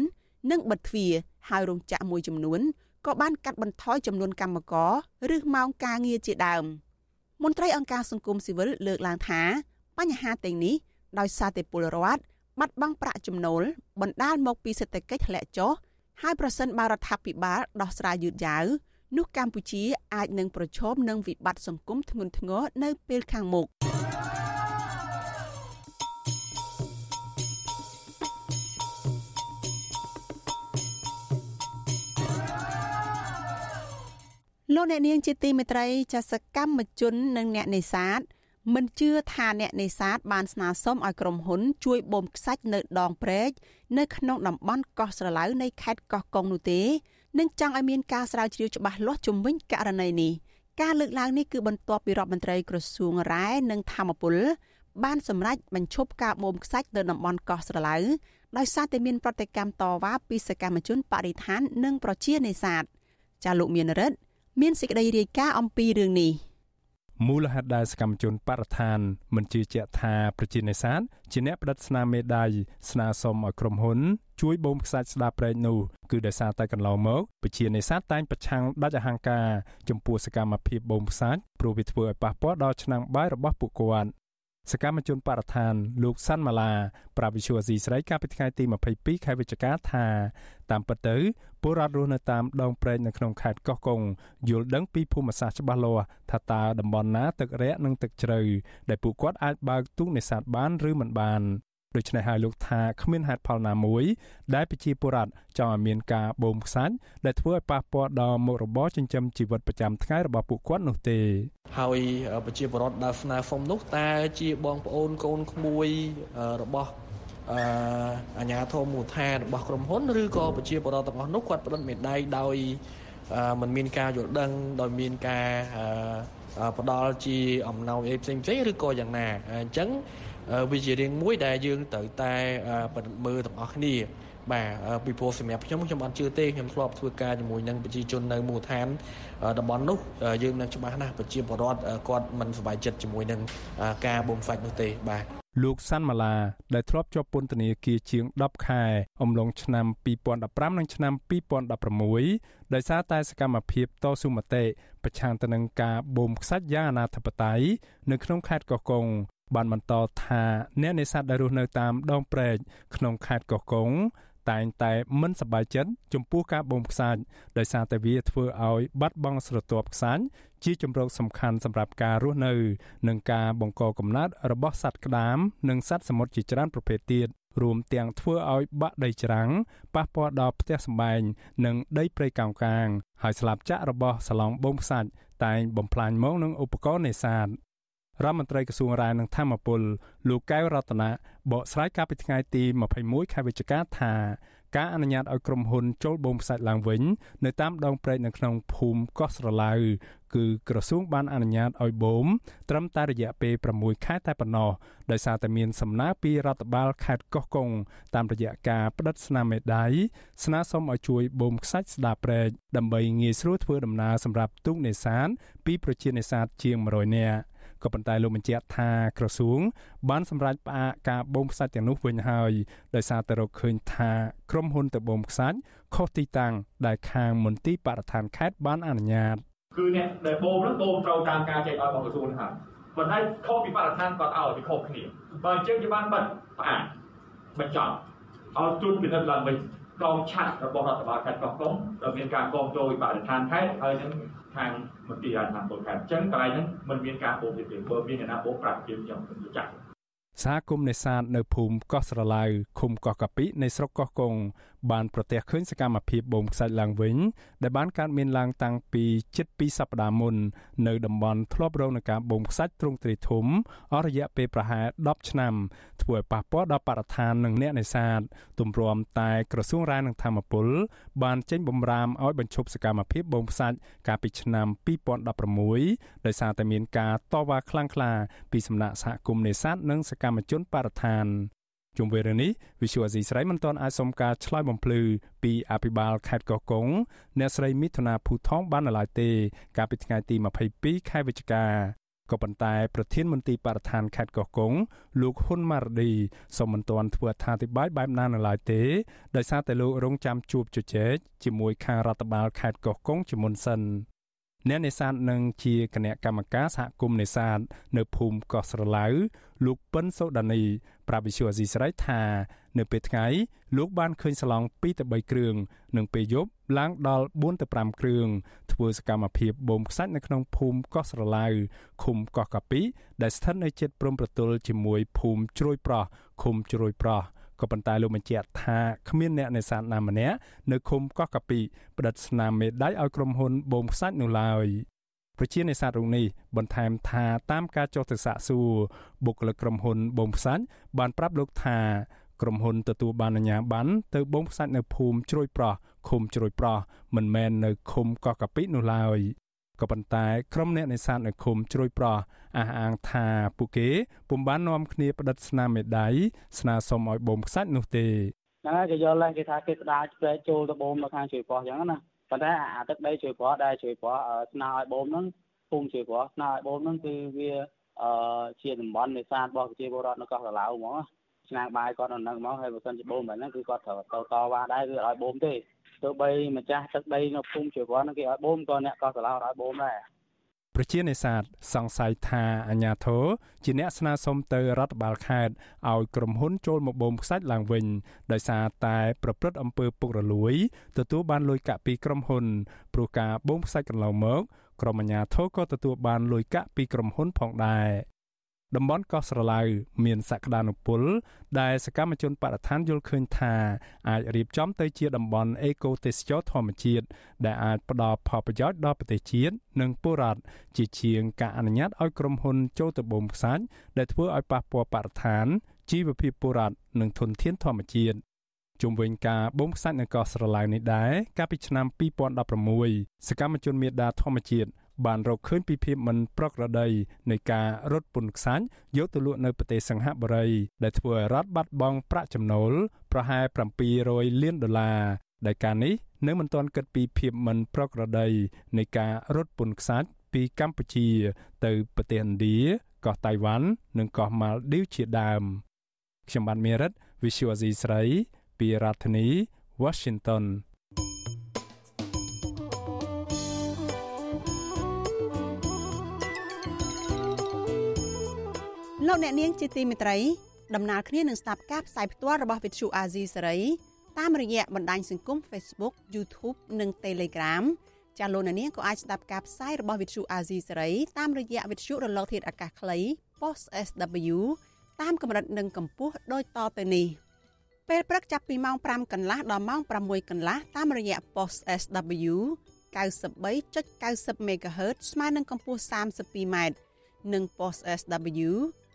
និងបិទទ្វារហើយរោងចក្រមួយចំនួន ក៏បានកាត់បន្ថយចំនួនកម្មករឬម៉ោងការងារជាដើមមន្ត្រីអង្គការសង្គមស៊ីវិលលើកឡើងថា បញ្ហាទាំងនេះដោយសារតែពលរដ្ឋបាត់បង់ប្រាក់ចំណូលបណ្ដាលមកពីសេដ្ឋកិច្ចធ្លាក់ចុះហើយប្រសិនបើរដ្ឋាភិបាលដោះស្រាយយឺតយ៉ាវនោះកម្ពុជាអាចនឹងប្រឈមនឹងវិបត្តិសង្គមធ្ងន់ធ្ងរនៅពេលខាងមុខ លោកអ្នកនាងជាទីមេត្រីចាសកម្មជននិងអ្នកនេសាទមិនជឿថាអ្នកនេសាទបានស្នើសុំឲ្យក្រុមហ៊ុន ជួយបូមខ្សាច់នៅដងព្រែកនៅក្នុងតំបន់កោះស្រឡៅនៃខេត្តកោះកុងនោះទេនិងចង់ឲ្យមានការស្រាវជ្រាវច្បាស់លាស់ជំវិញករណីនេះការលើកឡើងនេះគឺបន្ទាប់ពីរដ្ឋមន្ត្រីក្រសួងរ៉ែនិងធម្មពល បានសម្រេចបញ្ឈប់ការបូមខ្សាច់នៅតំបន់កោះស្រឡៅដោយសារតែមានប្រតិកម្មតវ៉ាពីសកម្មជនបរិស្ថាននិងប្រជានេសាទចាលោកមានរិទ្ធ មានសេចក្តីរាយការណ៍អំពីរឿងនេះមូលហេតុដែលសកម្មជនបរិស្ថានមិនជឿជាក់ថាប្រជានេសាទជាអ្នកផ្តិតស្នាមមេដៃស្នើសុំឲ្យក្រុមហ៊ុន ជួយបូមខ្សាច់ស្ដារព្រែកនោះគឺដោយសារតែកន្លងមកប្រជានេសាទតែងប្រឆាំងដាច់អហង្ការចំពោះសកម្មភាពបូមខ្សាច់ព្រោះវាធ្វើឲ្យប៉ះពាល់ដល់ឆ្នាំងបាយរបស់ពួកគាត់ សកម្មជនបរិស្ថានលោកសាន់ម៉ាឡាប្រាវិសុវស៊ីស្រីកាលពីថ្ងៃទី22ខែវិច្ឆិកាថាតាមពិតទៅពលរដ្ឋរស់នៅតាមដងព្រែកនៅក្នុងខេត្តកោះកុងយល់ដឹងពីភូមិសាស្ត្រច្បាស់លាស់ថាតើតំបន់ណាទឹករាក់និងទឹកជ្រៅដែលពួកគាត់អាចបើកទូកនេសាទបានឬមិនបាន ដូច្នេះហើយលោកថាគ្មានហេតុផលណាមួយ ដែលប្រជាពលរដ្ឋចង់ឲ្យមានការបូមខ្សាច់ដែលធ្វើឲ្យប៉ះពាល់ដល់មុខរបរចិញ្ចឹមជីវិតប្រចាំថ្ងៃរបស់ពួកគាត់នោះទេហើយប្រជាពលរដ្ឋដែលស្នើសុំនោះតើជាបងប្អូនកូនក្មួយរបស់អឺអាជ្ញាធរមូលដ្ឋានរបស់ក្រុមហ៊ុនឬក៏ប្រជាពលរដ្ឋទាំងអស់នោះគាត់ផ្តិតមេដៃដោយมันមានការយល់ដឹងដោយមានការផ្ដល់ជាអំណោយផ្សេងផ្សេងឬក៏យ៉ាងណាអញ្ចឹង វាជារឿងមួយដែលយើងត្រូវតែមើលទាំងអស់គ្នាបាទពីព្រោះសម្រាប់ខ្ញុំខ្ញុំអត់ជឿទេខ្ញុំធ្លាប់ធ្វើការជាមួយនឹងប្រជាជននៅមូលដ្ឋានតំបន់នោះយើងនឹងច្បាស់ណាស់ប្រជាពលរដ្ឋគាត់មិនសប្បាយចិត្តជាមួយនឹងការបូមសាច់នោះទេបាទលោកសាន់ម៉ាឡាដែលធ្លាប់ជាប់ពន្ធនាគារជាង10ខែអំឡុងឆ្នាំ2015និងឆ្នាំ2016ដោយសារតែសកម្មភាពតស៊ូមតិប្រឆាំងទៅនឹងការបូមខ្សាច់យ៉ាងអនាធិបតេយ្យនៅក្នុងខេត្តកោះកុង បានបន្តថាអ្នកនេសាទដែលរស់នៅតាមដងព្រែកក្នុងខេត្តកោះកុងតែងតែមិនសប្បាយចិត្តចំពោះការបូមខ្សាច់ដោយសារតែវាធ្វើឲ្យបាត់បង់ស្រទាប់ខ្សាច់ជាជំរកសំខាន់សម្រាប់ការរស់នៅ និងការបង្កកំណើតរបស់សត្វក្តាម និងសត្វសមុទ្រជាច្រើនប្រភេទទៀតរួមទាំងធ្វើឲ្យបាក់ដីច្រាំងប៉ះពាល់ដល់ផ្ទះសម្បែងនិងដីព្រៃកោងកាង ហើយស្លាបចាក់របស់សាឡុងបូមខ្សាច់តែងបំផ្លាញមកនឹងឧបករណ៍នេសាទ រដ្ឋមន្ត្រីក្រសួងរាយនឹងធម្មពលលោកកែវរតនាបកស្រាយកាលពីថ្ងៃទី21ខែវិច្ឆិកាថាការអនុញ្ញាតឲ្យក្រុមហ៊ុនចូលបូមខ្សាច់ឡើងវិញនៅតាមដងព្រែកនៅក្នុងភូមិកោះស្រឡៅគឺក្រសួងបានអនុញ្ញាតឲ្យបូមត្រឹមតែរយៈពេល6ខែតែប៉ុណ្ណោះដោយសារតែមានសំណើពីរដ្ឋបាលខេត្តកោះកុងតាមរយៈការផ្តិតស្នាមមេដៃស្នើសុំឲ្យជួយបូមខ្សាច់ស្ដារព្រែកដើម្បីងាយស្រួលធ្វើដំណើរសម្រាប់ទូកនេសាទពីប្រជានេសាទជាង100នាក់ ក៏ប៉ុន្តែលោកបញ្ជាក់ថាក្រសួង បានសម្រេចផ្អាកការបូមខ្សាច់ទាំងនោះវិញហើយដោយសារតែរកឃើញថាក្រុមហ៊ុនទៅបូមខ្សាច់ខុសទីតាំងដែលខាងមន្ទីរបរិស្ថានខេត្តបានអនុញ្ញាតគឺអ្នកដែលបូមនោះបូមត្រូវតាមការចែកឲ្យរបស់ក្រសួងហើយប៉ុន្តែខុសពីបរិស្ថានគាត់ឲ្យវាខុសគ្នាបើអញ្ចឹងគេបានបិទផ្អាកបញ្ចប់ឲ្យជួនពិនិត្យឡើងវិញ កងឆាត់របស់រដ្ឋបាលខេត្តកោះកុងដែលមានការកងចូលបរិស្ថានខេត្តហើយនឹងខាងមន្ទីរអាជ្ញាធរខេត្តអញ្ចឹងកន្លែងហ្នឹងมันមានការបូមទេបើមានអ្នកណាបូមប្រាប់ជាខ្ញុំខ្ញុំចាក់សហគមន៍នេសាទនៅភូមិកោះស្រឡៅឃុំកោះកាពិនៃស្រុកកោះកុង បានប្រទះឃើញសកម្មភាពបូមខ្សាច់ឡើងវិញដែលបានកើតមានឡើងតាំងពីជិត2សប្តាហ៍មុននៅតំបន់ធ្លាប់រងនឹងការបូមខ្សាច់ទ្រង់ទ្រាយធំអស់រយៈពេលប្រហែល10ឆ្នាំធ្វើឲ្យប៉ះពាល់ដល់បរិស្ថាននិងអ្នកនេសាទទម្រាំតែក្រសួងរាយនឹងធម្មពលបានចេញបំរាមឲ្យបញ្ឈប់សកម្មភាពបូមខ្សាច់កាលពីឆ្នាំ2016ដោយសារតែមានការតវ៉ាខ្លាំងក្លាពីសំណាក់សហគមន៍នេសាទនិងសកម្មជនបរិស្ថាន ជុំវិញរឿងនេះវិសុវអាស៊ីស្រីមិនទាន់អាចសុំការឆ្លើយបំភ្លឺពីអភិបាលខេត្តកោះកុងអ្នកស្រីមិថុនាភូថងបាននៅឡើយទេ កាលពីថ្ងៃទី22ខែវិច្ឆិកាក៏ប៉ុន្តែប្រធានមន្ទីរបរិស្ថានខេត្តកោះកុងលោកហ៊ុនម៉ារឌីសូមមិនទាន់ធ្វើអត្ថាធិប្បាយបែបណានៅឡើយទេដោយសារតែលោករងចាំជួបជជែកជាមួយខាងរដ្ឋបាលខេត្តកោះកុងជាមុនសិន អ្នកនេសាទនឹងជាគណៈកម្មការសហគមន៍នេសាទនៅភូមិកោះស្រឡៅលោកពិនសូដានី ប្រាប់វិសុវអាស៊ីសេរីថា នៅពេលថ្ងៃលោកបានឃើញស្លង់2ទៅ3គ្រឿងនិងពេលយប់ឡើងដល់4ទៅ5គ្រឿងធ្វើសកម្មភាពបូមខ្សាច់នៅក្នុងភូមិកោះស្រឡៅឃុំកោះកាពី ដែលស្ថិតនៅជិតព្រំប្រទល់ជាមួយភូមិជ្រោយប្រោះឃុំជ្រោយប្រោះ ក៏ប៉ុន្តែលោកបញ្ជាក់ថាគ្មានអ្នកនេសាទណាម្នាក់នៅឃុំកោះកាពីផ្តិតស្នាមមេដៃឲ្យក្រុមហ៊ុនបូមខ្សាច់នោះឡើយប្រជានេសាទរូបនេះបន្ថែមថាតាមការចុះទៅសាកសួរបុគ្គលិកក្រុមហ៊ុនបូមខ្សាច់បានប្រាប់លោកថាក្រុមហ៊ុនទទួលបានអាជ្ញាប័ណ្ណទៅបូមខ្សាច់នៅភូមិជ្រោយប្រោះឃុំជ្រោយប្រោះមិនមែននៅឃុំកោះកាពីនោះឡើយ ក៏ប៉ុន្តែក្រុមអ្នកនេសាទនៅឃុំជ្រោយប្រោះអះអាងថាពួកគេពុំបាននាំគ្នាផ្តិតស្នាមមេដៃស្នើសុំឲ្យបូមខ្សាច់នោះទេហ្នឹងហើយគេយល់ឡើងគេថាគេផ្ដាច់ព្រែកចូលទៅបូមនៅខាងជ្រោយប្រោះអញ្ចឹងណាប៉ុន្តែអាទឹកដីជ្រោយប្រោះដែលជ្រោយប្រោះស្នើឲ្យបូមហ្នឹងភូមិជ្រោយប្រោះស្នើឲ្យបូមហ្នឹងគឺវាអឺជាតំបន់នេសាទរបស់ប្រជាពលរដ្ឋនៅកោះកឡៅហ្មង ឆ្នាំងបាយគាត់នៅហ្នឹងហ្មងហើយបើសិនជាបូមបែបហ្នឹងគឺគាត់ត្រូវទៅតវ៉ាដែរគឺឲ្យបូមទេទោះបីម្ចាស់ទឹកដីនៅភូមិជ្រោយប្រោះហ្នឹងគេឲ្យបូមក៏អ្នកកោះកឡៅឲ្យបូមដែរប្រជានេសាទសង្ស័យថាអាញាធរជាអ្នកស្នើសុំទៅរដ្ឋបាលខេត្តឲ្យក្រុមហ៊ុនចូលមកបូមខ្សាច់ឡើងវិញដោយសារតែប្រព្រឹត្តអំពើពុករលួយទទួលបានលុយកាក់ពីក្រុមហ៊ុនព្រោះការបូមខ្សាច់កន្លងមកក្រុមអាញាធរក៏ទទួលបានលុយកាក់ពីក្រុមហ៊ុនផងដែរ តំបន់កោះស្រឡៅមានសក្តានុពល ដែលសកម្មជនបរិស្ថានយល់ឃើញថាអាចរៀបចំទៅជាតំបន់អេកូទេសចរធម្មជាតិដែលអាចផ្ដល់ផលប្រយោជន៍ដល់ប្រទេសជាតិនិងពលរដ្ឋជាជាងការអនុញ្ញាតឲ្យក្រុមហ៊ុនចូលទៅបូមខ្សាច់ដែលធ្វើឲ្យប៉ះពាល់បរិស្ថាន ជីវភាពពលរដ្ឋនិងធនធានធម្មជាតិជុំវិញការបូមខ្សាច់នៅកោះស្រឡៅនេះដែរកាលពីឆ្នាំ2016សកម្មជនមេដាធម្មជាតិ បានរកឃើញពីភាពមិនប្រក្រតីនៃការរត់ពន្ធខ្សាច់យកទៅលក់នៅប្រទេសសិង្ហបុរី ដែលធ្វើឲ្យរដ្ឋបាត់បង់ប្រាក់ចំណូលប្រហែល700លានដុល្លារដែលការនេះនៅមិនទាន់គិតពីភាពមិនប្រក្រតីនៃការរត់ពន្ធខ្សាច់ពីកម្ពុជាទៅប្រទេសឥណ្ឌាកោះតៃវ៉ាន់និងកោះម៉ាល់ឌីវជាដើមខ្ញុំបានមេរិត Visual Asia ស្រី ពីរដ្ឋធានី Washington លោកអ្នកនាងជាទីមេត្រីដំណើរគ្នានឹងស្ដាប់ការផ្សាយផ្ទាល់របស់វិទ្យុអាស៊ីសេរីតាមរយៈបណ្ដាញសង្គម Facebook YouTube និង Telegram ចាលោកអ្នកនាងក៏អាចស្ដាប់ការផ្សាយរបស់វិទ្យុអាស៊ីសេរីតាមរយៈវិទ្យុរលកធាតុអាកាសខ្លី Post SW តាមកម្រិតនិងកម្ពស់ដូចតទៅនេះពេលព្រឹកចាប់ពីម៉ោង5កន្លះដល់ម៉ោង6កន្លះតាមរយៈ Post SW 93.90 MHz ស្មើនឹងកម្ពស់ 32m និង Post SW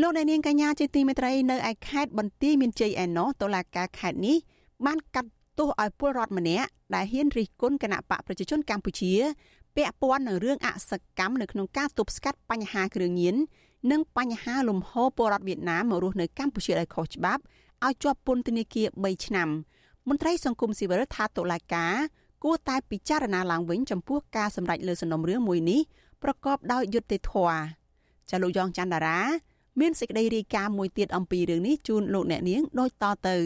លោកអ្នកនាងកញ្ញាជាទីមេត្រីនៅឯខេត្តបន្ទាយមានជ័យឯណោះតុលាការខេត្តនេះបានកាត់ទោសឲ្យពលរដ្ឋម្នាក់ដែលហ៊ានរិះគន់គណៈបកប្រជាជនកម្ពុជាពាក់ព័ន្ធនឹងរឿងអសកម្មនៅក្នុងការទប់ស្កាត់បញ្ហាគ្រឿងញៀននិងបញ្ហាលំហូរពលរដ្ឋវៀតណាមមករស់នៅកម្ពុជាដោយខុសច្បាប់ឲ្យជាប់ពន្ធនាគារ3ឆ្នាំមន្ត្រីសង្គមស៊ីវិលថាតុលាការគួរតែពិចារណាឡើងវិញចំពោះការសម្រេចលើសំណុំរឿងមួយនេះប្រកបដោយយុត្តិធម៌ចាលោកយ៉ងច័ន្ទដារា មានសេចក្តីរាយការណ៍មួយទៀតអំពីរឿងនេះជូនលោកអ្នកនាងដូចតទៅ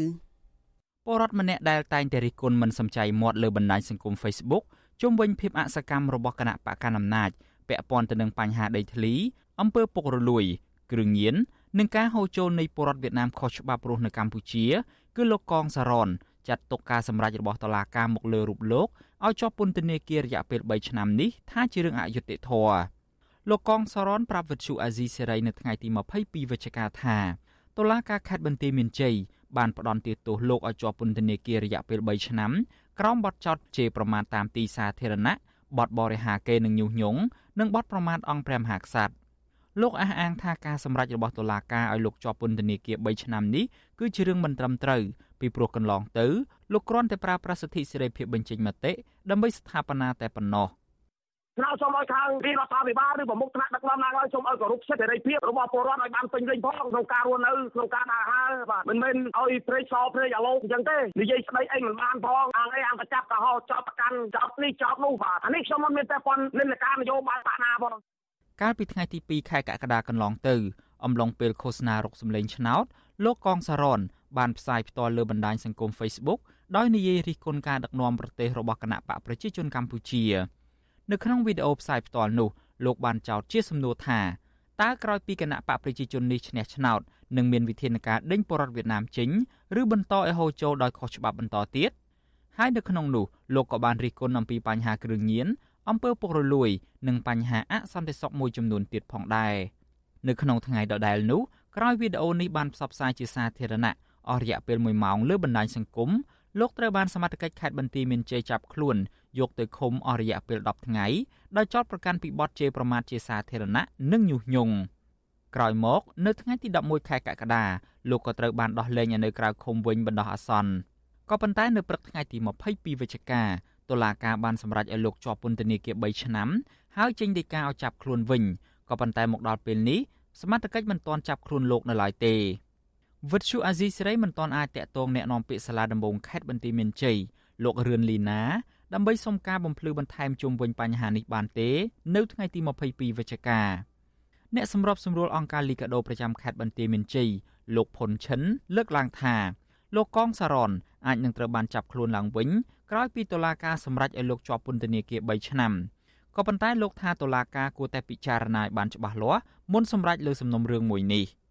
ពលរដ្ឋម្នាក់ដែលតែងតែរិះគន់មិនសំចៃមាត់លើបណ្ដាញសង្គម Facebook ជុំវិញភាពអសកម្មរបស់គណៈបកកណ្ដាលអំណាចពាក់ព័ន្ធទៅនឹងបញ្ហាដីធ្លីអំពើពុករលួយ គ្រឿងញៀននិងការហូរចូលនៃពលរដ្ឋវៀតណាមខុសច្បាប់រស់នៅកម្ពុជា គឺលោកកងសារ៉នចាត់ទុកការសម្រេចរបស់តុលាការមកលើរូបលោកឲ្យជាប់ពន្ធនាគាររយៈពេល3ឆ្នាំនេះថាជារឿងអយុត្តិធម៌ លោកកងសរនប្រាប់វិទ្យុអាស៊ីសេរីនៅថ្ងៃទី22វិច្ឆិកាថាតុលាការខេត្តបន្ទាយមានជ័យបានផ្ដន្ទាទោសលោកឲ្យជាប់ពន្ធនាគាររយៈពេល3ឆ្នាំក្រោមបទចោទជេរប្រមាថតាមទីសាធារណៈបទបរិហាកេរនឹងញុះញង់និងបទប្រមាថអង្គព្រះមហាក្សត្រលោកអះអាងថាការសម្រេចរបស់តុលាការឲ្យលោកជាប់ពន្ធនាគារ3ឆ្នាំនេះគឺជារឿងមិនត្រឹមត្រូវពីព្រោះកន្លងទៅលោកគ្រាន់តែប្រើប្រាស់សិទ្ធិសេរីភាពបញ្ចេញមតិដើម្បីស្ថាបនាតែប៉ុណ្ណោះ ស្នើសុំឲ្យខាងរាជរដ្ឋាភិបាលឬប្រមុខថ្នាក់ដឹកនាំឡើងឲ្យសូមឲ្យគោរពសិទ្ធិសេរីភាពរបស់ពលរដ្ឋឲ្យបានពេញលេញផងក្នុងការរស់នៅក្នុងការដើរហើរបាទមិនមែនឲ្យព្រេកសព្រេកអាឡូអញ្ចឹងទេនិយាយស្ដីអីមិនបានផងអង្គអីអង្គចាប់កោចោតប្រកាន់ចោតនេះចោតនោះបាទអានេះខ្ញុំមិនមានតែប៉ុននិន្នាការនយោបាយបាក់ណាផងកាលពីថ្ងៃទី2ខែកក្កដាកន្លងទៅ អំឡុងពេលឃោសនារកសម្លេងឆ្នោតលោកកងសារ៉នបានផ្សាយផ្ទាល់លើបណ្ដាញសង្គម Facebook ដោយនិយាយរិះគន់ការដឹកនាំប្រទេសរបស់គណៈបកប្រជាជនកម្ពុជា នៅក្នុងវីដេអូផ្សាយផ្ទាល់នោះលោកបានចោទជាសំណួរថាតើក្រោយពីគណៈបកប្រជាជននេះឈ្នះឆ្នោតនឹងមានវិធានការដេញបរដ្ឋវៀតណាមចេញឬបន្តឲ្យហូរចូលដោយខុសច្បាប់បន្តទៀតហើយនៅក្នុងនោះលោកក៏បានរិះគន់អំពីបញ្ហាគ្រឿងញៀនអំពើពុករលួយ និងបញ្ហាអសន្តិសុខមួយចំនួនទៀតផងដែរនៅក្នុងថ្ងៃដដែលនោះក្រោយវីដេអូនេះបានផ្សព្វផ្សាយជាសាធារណៈអស់រយៈពេល1ម៉ោងលើបណ្ដាញសង្គម លោកត្រូវបានសមត្ថកិច្ចខេត្តបន្ទាយមានជ័យចាប់ខ្លួនយកទៅឃុំអស់រយៈពេល10ថ្ងៃដោយចោទប្រកាន់ពីបទជេរប្រមាថជាសាធារណៈនិងញុះញង់ក្រោយមកនៅថ្ងៃទី11ខែកក្កដាលោកក៏ត្រូវបានដោះលែងនៅក្រៅឃុំវិញបណ្ដោះអាសន្នក៏ប៉ុន្តែនៅព្រឹកថ្ងៃទី22វិច្ឆិកាតុលាការបានសម្រេចឲ្យលោកជាប់ពន្ធនាគារ3ឆ្នាំហើយចេញដីកាឲ្យចាប់ខ្លួនវិញក៏ប៉ុន្តែមកដល់ពេលនេះសមត្ថកិច្ចមិនទាន់ចាប់ខ្លួនលោកនៅឡើយទេ វិទ្យុអាស៊ីសេរីមិនទាន់អាចតាក់ទងแนะនាំពាក្យសាលាដំបងខេត្តបន្ទាយមានជ័យលោករឿនលីណាដើម្បីសុំការបំភ្លឺបន្ថែមជុំវិញបញ្ហានេះបានទេនៅថ្ងៃទី22វិច្ឆិកាអ្នកសម្របសម្រួលអង្គការលីកាដូប្រចាំខេត្តបន្ទាយមានជ័យលោកផុនឈិនលើកឡើងថាលោកកងសារ៉នអាចនឹងត្រូវបានចាប់ខ្លួនឡើងវិញក្រោយពីតុលាការសម្រេចឲ្យលោកជាប់ពន្ធនាគារ3ឆ្នាំក៏ប៉ុន្តែលោកថាតុលាការគួរតែពិចារណាឲ្យបានច្បាស់លាស់មុនសម្រេចលើសំណុំរឿងមួយនេះ។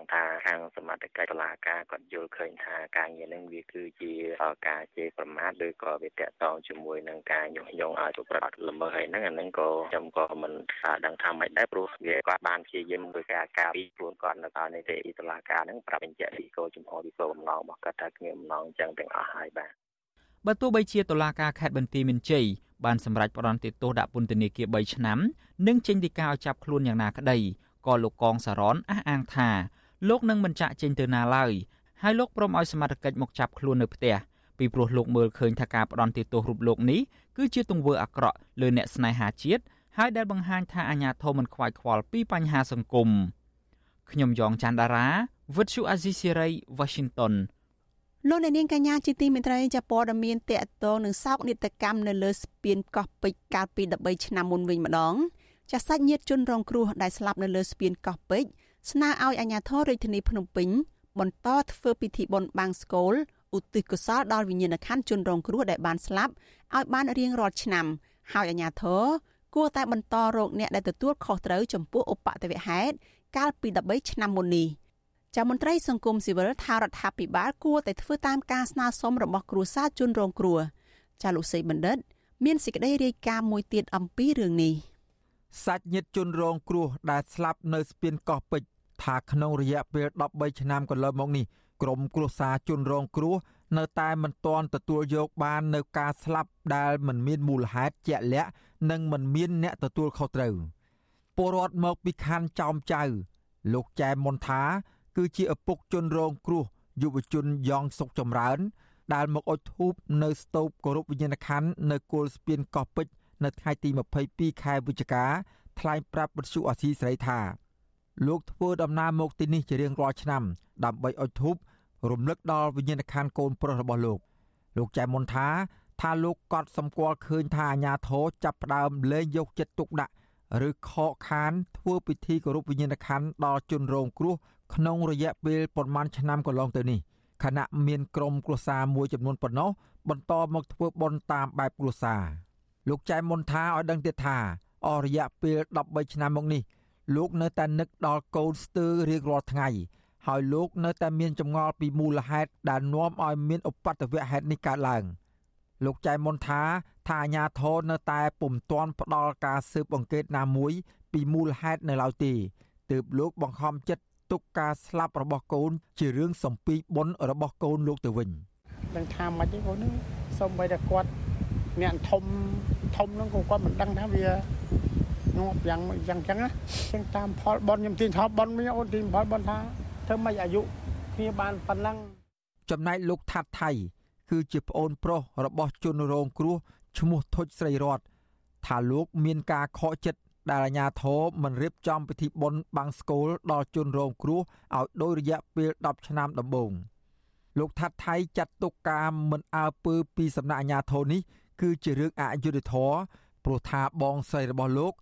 ង់ថា ា ខាងសមត្ថកិច្ចតុលាការគាត់យល់ឃើញថាការងារនឹងវាគឺជាការជេរប្រមាថឬក៏វាតកតងជាមួយនឹងការញុះញង់ឲ្យប្រព្រឹត្តល្មើសហើយហ្នឹងអាហ្នឹងក៏ខ្ញុំក៏មិនដឹងថាម៉េចដែរព្រោះវាគាត់បានព្យាយាមធ្វើការការពីខ្លួនគាត់នៅតាមនីតិតុលាការហ្នឹងប្រាប់បញ្ជាក់ពីគោលចំហពីគោលបំណងរបស់គាត់ថាគ្មានបំណងអញ្ចឹងទាំងអស់ហើយបាទបើទោះបីជាតុលាការខេត្តបន្ទាយមានជ័យបានសម្រេចផ្តន្ទាទោសដាក់ពន្ធនាគារ3ឆ្នាំនិងចេញដីកាឲ្យចាប់ខ្លួនយ៉ាងណាក្តីក៏លោកកងសារ៉នអះអាងថា លោកនឹងមិនចាក់ចេញទៅណាឡើយហើយលោកព្រមឲ្យសមត្ថកិច្ចមកចាប់ខ្លួននៅផ្ទះពីព្រោះលោកមើលឃើញថាការផ្ដន់ទោសរូបលោកនេះគឺជាទង្វើអាក្រក់លើអ្នកស្នេហាជាតិហើយដែលបង្ហាញថាអាញាធមមិនខ្វាយខ្វល់ពីបញ្ហាសង្គមខ្ញុំយ៉ងច័ន្ទដារាវិទ្យុអាស៊ីសេរី Washington លោកអ្នកនាងកញ្ញាជាទីមេត្រីចាព័ត៌មានតកតងនឹងសោកនាដកម្មនៅលើស្ពានកោះពេជ្រកាលពី13ឆ្នាំមុនវិញម្ដងចាសាច់ញាតិជនរងគ្រោះដែលស្លាប់នៅលើស្ពានកោះពេជ្រ ស្នើឲ្យអាជ្ញាធររាជធានីភ្នំពេញបន្តធ្វើពិធីបុណ្យបាំងស្កូលឧទ្ទិសកុសលដល់វិញ្ញាណក្ខន្ធជនរងគ្រោះដែលបានស្លាប់ឲ្យបានរៀងរាល់ឆ្នាំ ហើយអាជ្ញាធរគួរតែបន្តរោគអ្នកដែលទទួលខុសត្រូវចំពោះឧបទ្ទវហេតុកាលពី13ឆ្នាំមុននេះចាមន្ត្រីសង្គមស៊ីវិលថារដ្ឋាភិបាលគួរតែធ្វើតាមការស្នើសុំរបស់គ្រួសារជនរងគ្រោះចាលោកសីបណ្ឌិត មានសេចក្តីរាយការណ៍មួយទៀតអំពីរឿងនេះសាច់ញាតិជនរងគ្រោះដែលស្លាប់នៅស្ពានកោះពេជ្រ ថាក្នុងរយៈពេល13ឆ្នាំកន្លងមកនេះក្រុមគ្រួសារជនរងគ្រោះនៅតែមិនទាន់ទទួលយកបាននៅការស្លាប់ដែលមិនមានមូលហេតុជាក់លាក់និងមិនមានអ្នកទទួលខុសត្រូវពលរដ្ឋមកពីខណ្ឌចោមចៅ លោកចែមមុនថា គឺជាឪពុកជនរងគ្រោះយុវជនយ៉ងសុកចម្រើន ដែលមកអុជធូបនៅស្ទូបគោរពវិញ្ញាណក្ខន្ធនៅគល់ស្ពានកោះពេជ្រនៅថ្ងៃទី22ខែវិច្ឆិកាថ្លែងប្រាប់បទសុអាស៊ីសេរីថា លោកធ្វើដំណើរមកទីនេះជារៀងរាល់ឆ្នាំដើម្បីអុជធូបរំលឹកដល់វិញ្ញាណក្ខន្ធកូនប្រុសរបស់លោក លោកចែមុនថា ថាលោកកត់សម្គាល់ឃើញថាអាញាធរចាប់ផ្ដើមលែងយកចិត្តទុកដាក់ឬខកខានធ្វើពិធីគោរពវិញ្ញាណក្ខន្ធដល់ជនរងគ្រោះក្នុងរយៈពេលប្រមាណឆ្នាំកន្លងទៅនេះខណៈមានក្រុមគ្រួសារមួយចំនួនប៉ុណ្ណោះបន្តមកធ្វើបុណ្យតាមបែបគ្រួសារលោកចែមុនថាឲ្យដឹងទៀតថាអស់រយៈពេល13ឆ្នាំមកនេះ លោកនៅតែនឹកដល់កូនស្ទើររៀងរាល់ថ្ងៃហើយលោកនៅតែមានចម្ងល់ពីមូលហេតុដែលនាំឲ្យមានឧបទ្ទវហេតុនេះកើតឡើងលោកចែមុនថាថាអាញាធរនៅតែពុំទាន់ផ្ដល់ការស៊ើបអង្កេតណាមួយ ពីមូលហេតុនៅឡើយទេទើបលោកបង្ខំចិត្តទុកការស្លាប់របស់កូន ជារឿងសំពីបុណ្យរបស់កូនលោកទៅវិញដឹងថាមិនទេកូននេះសូម្បីតែគាត់អ្នកធំធំហ្នឹងក៏គាត់មិនដឹងថាវា ងាប់យ៉ាងយ៉ាងចឹងណាចឹងតាមផលបនខ្ញុំទីថាបនមានអូនទីផលបនថាធ្វើម៉េចអាយុគ្នាបានប៉ុណ្ណឹងចំណែកលោកថាត់ថៃ គឺជាប្អូនប្រុសរបស់ជនរងគ្រោះឈ្មោះធុចស្រីរតថាលោកមានការខកចិត្តដែលអាជ្ញាធរមិនរៀបចំពិធីបុណ្យបាំងស្កូលដល់ជនរងគ្រោះឲ្យដោយរយៈពេល10ឆ្នាំដំបូងលោកថាត់ថៃចាត់ទុកការមិនអើពើពីសំណាក់អាជ្ញាធរនេះគឺជារឿងអយុត្តិធម៌ព្រោះថាបងស្រីរបស់លោក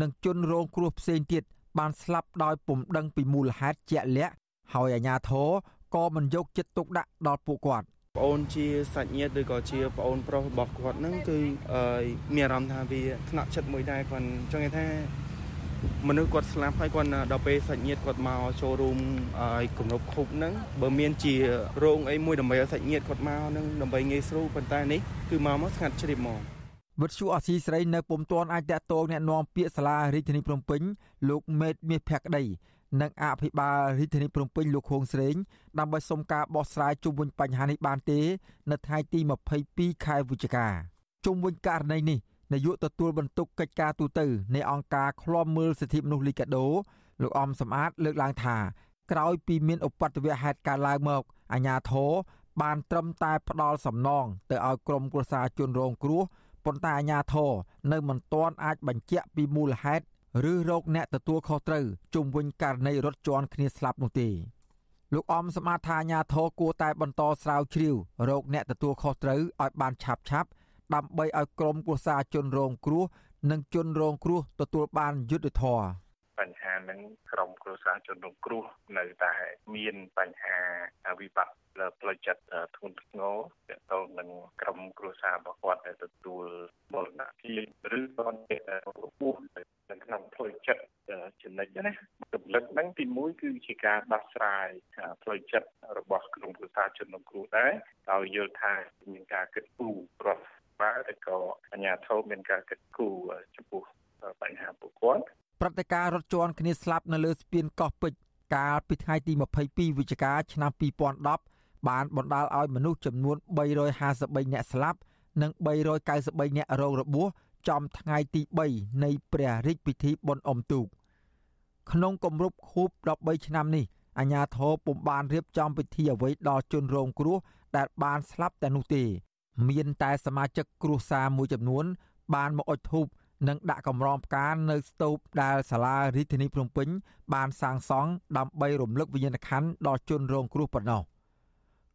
និងជនរងគ្រោះផ្សេងទៀតបានស្លាប់ដោយពុំដឹងពីមូលហេតុជាក់លាក់ហើយអាជ្ញាធរក៏មិនយកចិត្តទុកដាក់ដល់ពួកគាត់ប្អូនជាសាច់ញាតិឬក៏ជាប្អូនប្រុសរបស់គាត់ហ្នឹងគឺមានអារម្មណ៍ថាវាថ្នាក់ចិត្តមួយដែរគាត់ចង់និយាយថាមនុស្សគាត់ស្លាប់ហើយគាត់ដល់ពេលសាច់ញាតិគាត់មកចូលរួមឲ្យគម្រប់ខុបហ្នឹងបើមានជារោងអីមួយដើម្បីឲ្យសាច់ញាតិគាត់មកហ្នឹងដើម្បីងាយស្រួលប៉ុន្តែនេះគឺមកមកស្ងាត់ជ្រាបហ្មង វិទ្យុអស៊ីស្រីនៅពុំទាន់អាចតាក់ទងแนะនាំពាក្យសាលារាជធានីភ្នំពេញលោកមេតមាសភក្តីនិងអភិបាលរាជធានីភ្នំពេញលោកខួងស្រេងដើម្បីសុំការបោះស្រាយជុំវិញបញ្ហានេះបានទេ នៅថ្ងៃទី22ខែវិច្ឆិកាជុំវិញករណីនេះនាយកទទួលបន្ទុកកិច្ចការទូតនៃអង្គការឃ្លាំមើលសិទ្ធិមនុស្សលីកាដូលោកអំសំអាត លើកឡើងថាក្រោយពីមានឧបទ្ទវហេតុកើតឡើងមកអាជ្ញាធរបានត្រឹមតែផ្ដាល់សំណងទៅឲ្យក្រុមគ្រួសារជនរងគ្រោះ ប៉ុន្តែអាជ្ញាធរនៅមិនទាន់អាចបញ្ជាក់ពីមូលហេតុឬរោគអ្នកទទួលខុសត្រូវជុំវិញករណីរត់ជន់គ្នាស្លាប់នោះទេលោកអំសមាថាញាធរគួរតែបន្តស្រាវជ្រាវរោគអ្នកទទួលខុសត្រូវឲ្យបានឆាប់ឆាប់ដើម្បីឲ្យក្រុមគ្រួសារជនរងគ្រោះនិងជនរងគ្រោះទទួលបានយុត្តិធម៌ បញ្ហានឹងក្រុមគ្រួសារជនរងគ្រោះនៅតែមានបញ្ហាវិបត្តិផ្លូវចិត្តធ្ងន់ធ្ងរទាក់ទងនឹងក្រុមគ្រួសាររបស់គាត់ដែលទទួលមរណភាពឬក៏របួសនៅក្នុងផ្លូវចិត្តចំណុចណារំលឹកហ្នឹងទីមួយគឺជាការដោះស្រាយផ្លូវចិត្តរបស់ក្រុមគ្រួសារជនរងគ្រោះដែរដោយយល់ថាមានការគិតគូររដ្ឋបាលឬក៏អាជ្ញាធរមានការគិតគូរចំពោះបញ្ហាពួកគាត់ ព្រឹត្តិការណ៍រត់ជន់គ្នាស្លាប់នៅលើស្ពានកោះពេជ្រកាលពីថ្ងៃទី22វិច្ឆិកាឆ្នាំ2010បានបណ្ដាលឲ្យមនុស្សចំនួន353នាក់ស្លាប់និង393នាក់រងរបួសចំថ្ងៃទី3នៃព្រះរាជពិធីបុណ្យអុំទូកក្នុងគម្រប់ខួប13ឆ្នាំនេះអាជ្ញាធរពុំបានរៀបចំពិធីអ្វីដល់ជនរងគ្រោះដែលបានស្លាប់តែនោះទេ មានតែសមាជិកគ្រួសារមួយចំនួន បានមកអុជធូប និងដាក់កម្រងផ្កានៅស្ទូបដែលសាលារាជធានីភ្នំពេញបានសាងសង់ដើម្បីរំលឹកវិញ្ញាណក្ខន្ធដល់ជនរងគ្រោះប៉ុណ្ណោះ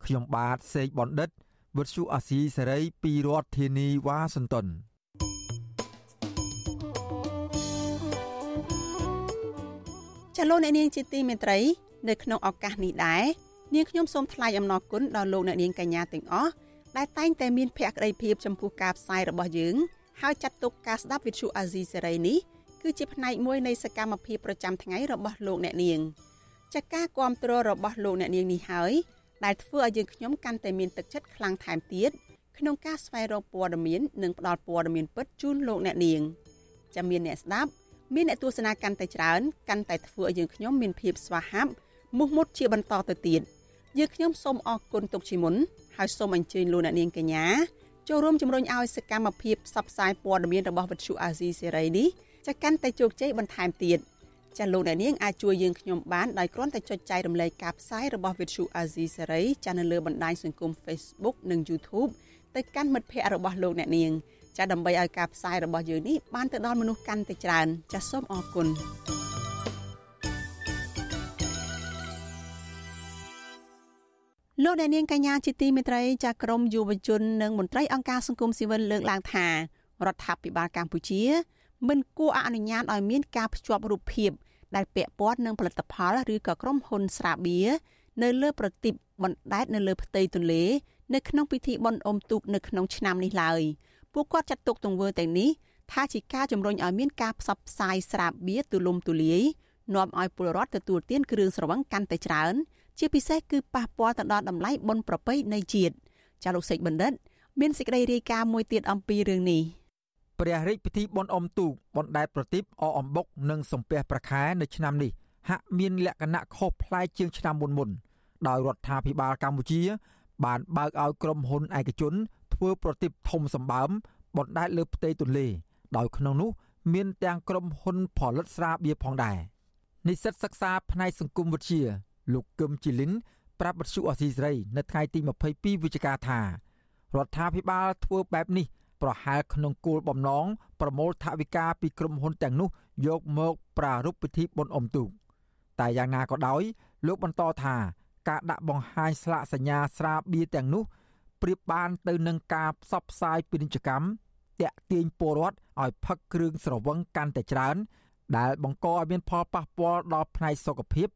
ខ្ញុំបាទសេកបណ្ឌិតវុទ្ធុអាស៊ីសេរីពីរដ្ឋធានីវ៉ាស៊ីនតោនចលនានាងជាទីមេត្រី នៅក្នុងឱកាសនេះដែរនាងខ្ញុំសូមថ្លែងអំណរគុណដល់លោកអ្នកនាងកញ្ញាទាំងអស់ដែលតែងតែមានភក្ដីភាពចំពោះការផ្សាយរបស់យើង ហើយចាត់ទុកការស្ដាប់វិទ្យុអាស៊ីសេរីនេះគឺជាផ្នែកមួយនៃសកម្មភាពប្រចាំថ្ងៃរបស់លោកអ្នកនាងចាការគ្រប់គ្រងរបស់លោកអ្នកនាងនេះហើយដែលធ្វើឲ្យយើងខ្ញុំកាន់តែមានទឹកចិត្តខ្លាំងថែមទៀតក្នុងការស្វែងរកព័ត៌មាននិងផ្តល់ព័ត៌មានពិតជូនលោកអ្នកនាងចាំមានអ្នកស្ដាប់មានអ្នកទស្សនាកាន់តែច្រើនកាន់តែធ្វើឲ្យយើងខ្ញុំមានភាពស្វាហាប់មោះមុតជាបន្តទៅទៀតយើងខ្ញុំសូមអរគុណទុកជាមុនហើយសូមអញ្ជើញលោកអ្នកនាងកញ្ញា ចូលរួមជំរុញឲ្យសកម្មភាពផ្សព្វផ្សាយព័ត៌មានរបស់វិទ្យុអាស៊ីសេរីនេះចាកាន់តែជោគជ័យបន្ថែមទៀតចាលោកអ្នកនាងអាចជួយយើងខ្ញុំបានដោយគ្រាន់តែចុចចែករំលែកការផ្សាយរបស់វិទ្យុអាស៊ីសេរីចានៅលើបណ្ដាញសង្គម Facebook និង YouTube ទៅកាន់មិត្តភ័ក្តិរបស់លោកអ្នកនាងចាដើម្បីឲ្យការផ្សាយរបស់យើងនេះបានទៅដល់មនុស្សកាន់តែច្រើនចាសូមអរគុណ លោកអ្នកនាងកញ្ញាជាទីមេត្រីចាក្រមយុវជននិងមន្ត្រីអង្គការសង្គមស៊ីវិលលើកឡើងថារដ្ឋាភិបាលកម្ពុជា មិនគួរអនុញ្ញាតឲ្យមានការភ្ជាប់រូបភាព ដែលពាក់ព័ន្ធនឹងផលិតផលឬក៏ក្រុមហ៊ុនស្រាបៀរនៅលើប្រទីបបណ្ដែតនៅលើផ្ទៃទន្លេនៅក្នុងពិធីបុណ្យអុំទូកនៅក្នុងឆ្នាំនេះឡើយពួកគាត់ចាត់ទុកទង្វើទាំងនេះថាជាការជំរុញឲ្យមានការផ្សព្វផ្សាយស្រាបៀរទូលំទូលាយនាំឲ្យពលរដ្ឋទទួលទានគ្រឿងស្រវឹងកាន់តែច្រើន ជាពិសេសគឺប៉ះពាល់ទៅដល់តម្លៃបុណ្យប្រពៃណីជាតិចាលោកសេចបណ្ឌិត មានសេចក្តីរាយការណ៍មួយទៀតអំពីរឿងនេះព្រះរាជពិធីបុណ្យអុំទូកបណ្ដែតប្រទីបអអំបុកនិងសំពះប្រខែនៅឆ្នាំនេះហាក់មានលក្ខណៈខុសប្លែកជាងឆ្នាំមុនមុនដោយរដ្ឋាភិបាលកម្ពុជា បានបើកឲ្យក្រុមហ៊ុនឯកជន ធ្វើប្រតិបធំសម្បើមបណ្ដែតលើផ្ទៃទន្លេដោយក្នុងនោះ មានទាំងក្រុមហ៊ុនផលិតស្រាបៀរផងដែរនិស្សិតសិក្សាផ្នែកសង្គមវិទ្យា លោកកឹមជីលីនប្រាប់បទសុអសីសេរី នៅថ្ងៃទី22វិច្ឆិកាថារដ្ឋាភិបាលធ្វើបែបនេះប្រហែលក្នុងគោលបំណងប្រមូលថវិកាពីក្រុមហ៊ុនទាំងនោះយកមកប្រារព្ធពិធីបុណ្យអុំទូកតែយ៉ាងណាក៏ដោយ លោកបន្តថាការដាក់បង្ហាញស្លាកសញ្ញាស្រាបៀរទាំងនោះប្រៀបបានទៅនឹងការផ្សព្វផ្សាយពាណិជ្ជកម្មតាក់ទាញពលរដ្ឋឲ្យផឹកគ្រឿងស្រវឹងកាន់តែច្រើន ដែលបង្កឲ្យមានផលប៉ះពាល់ដល់ផ្នែកសុខភាព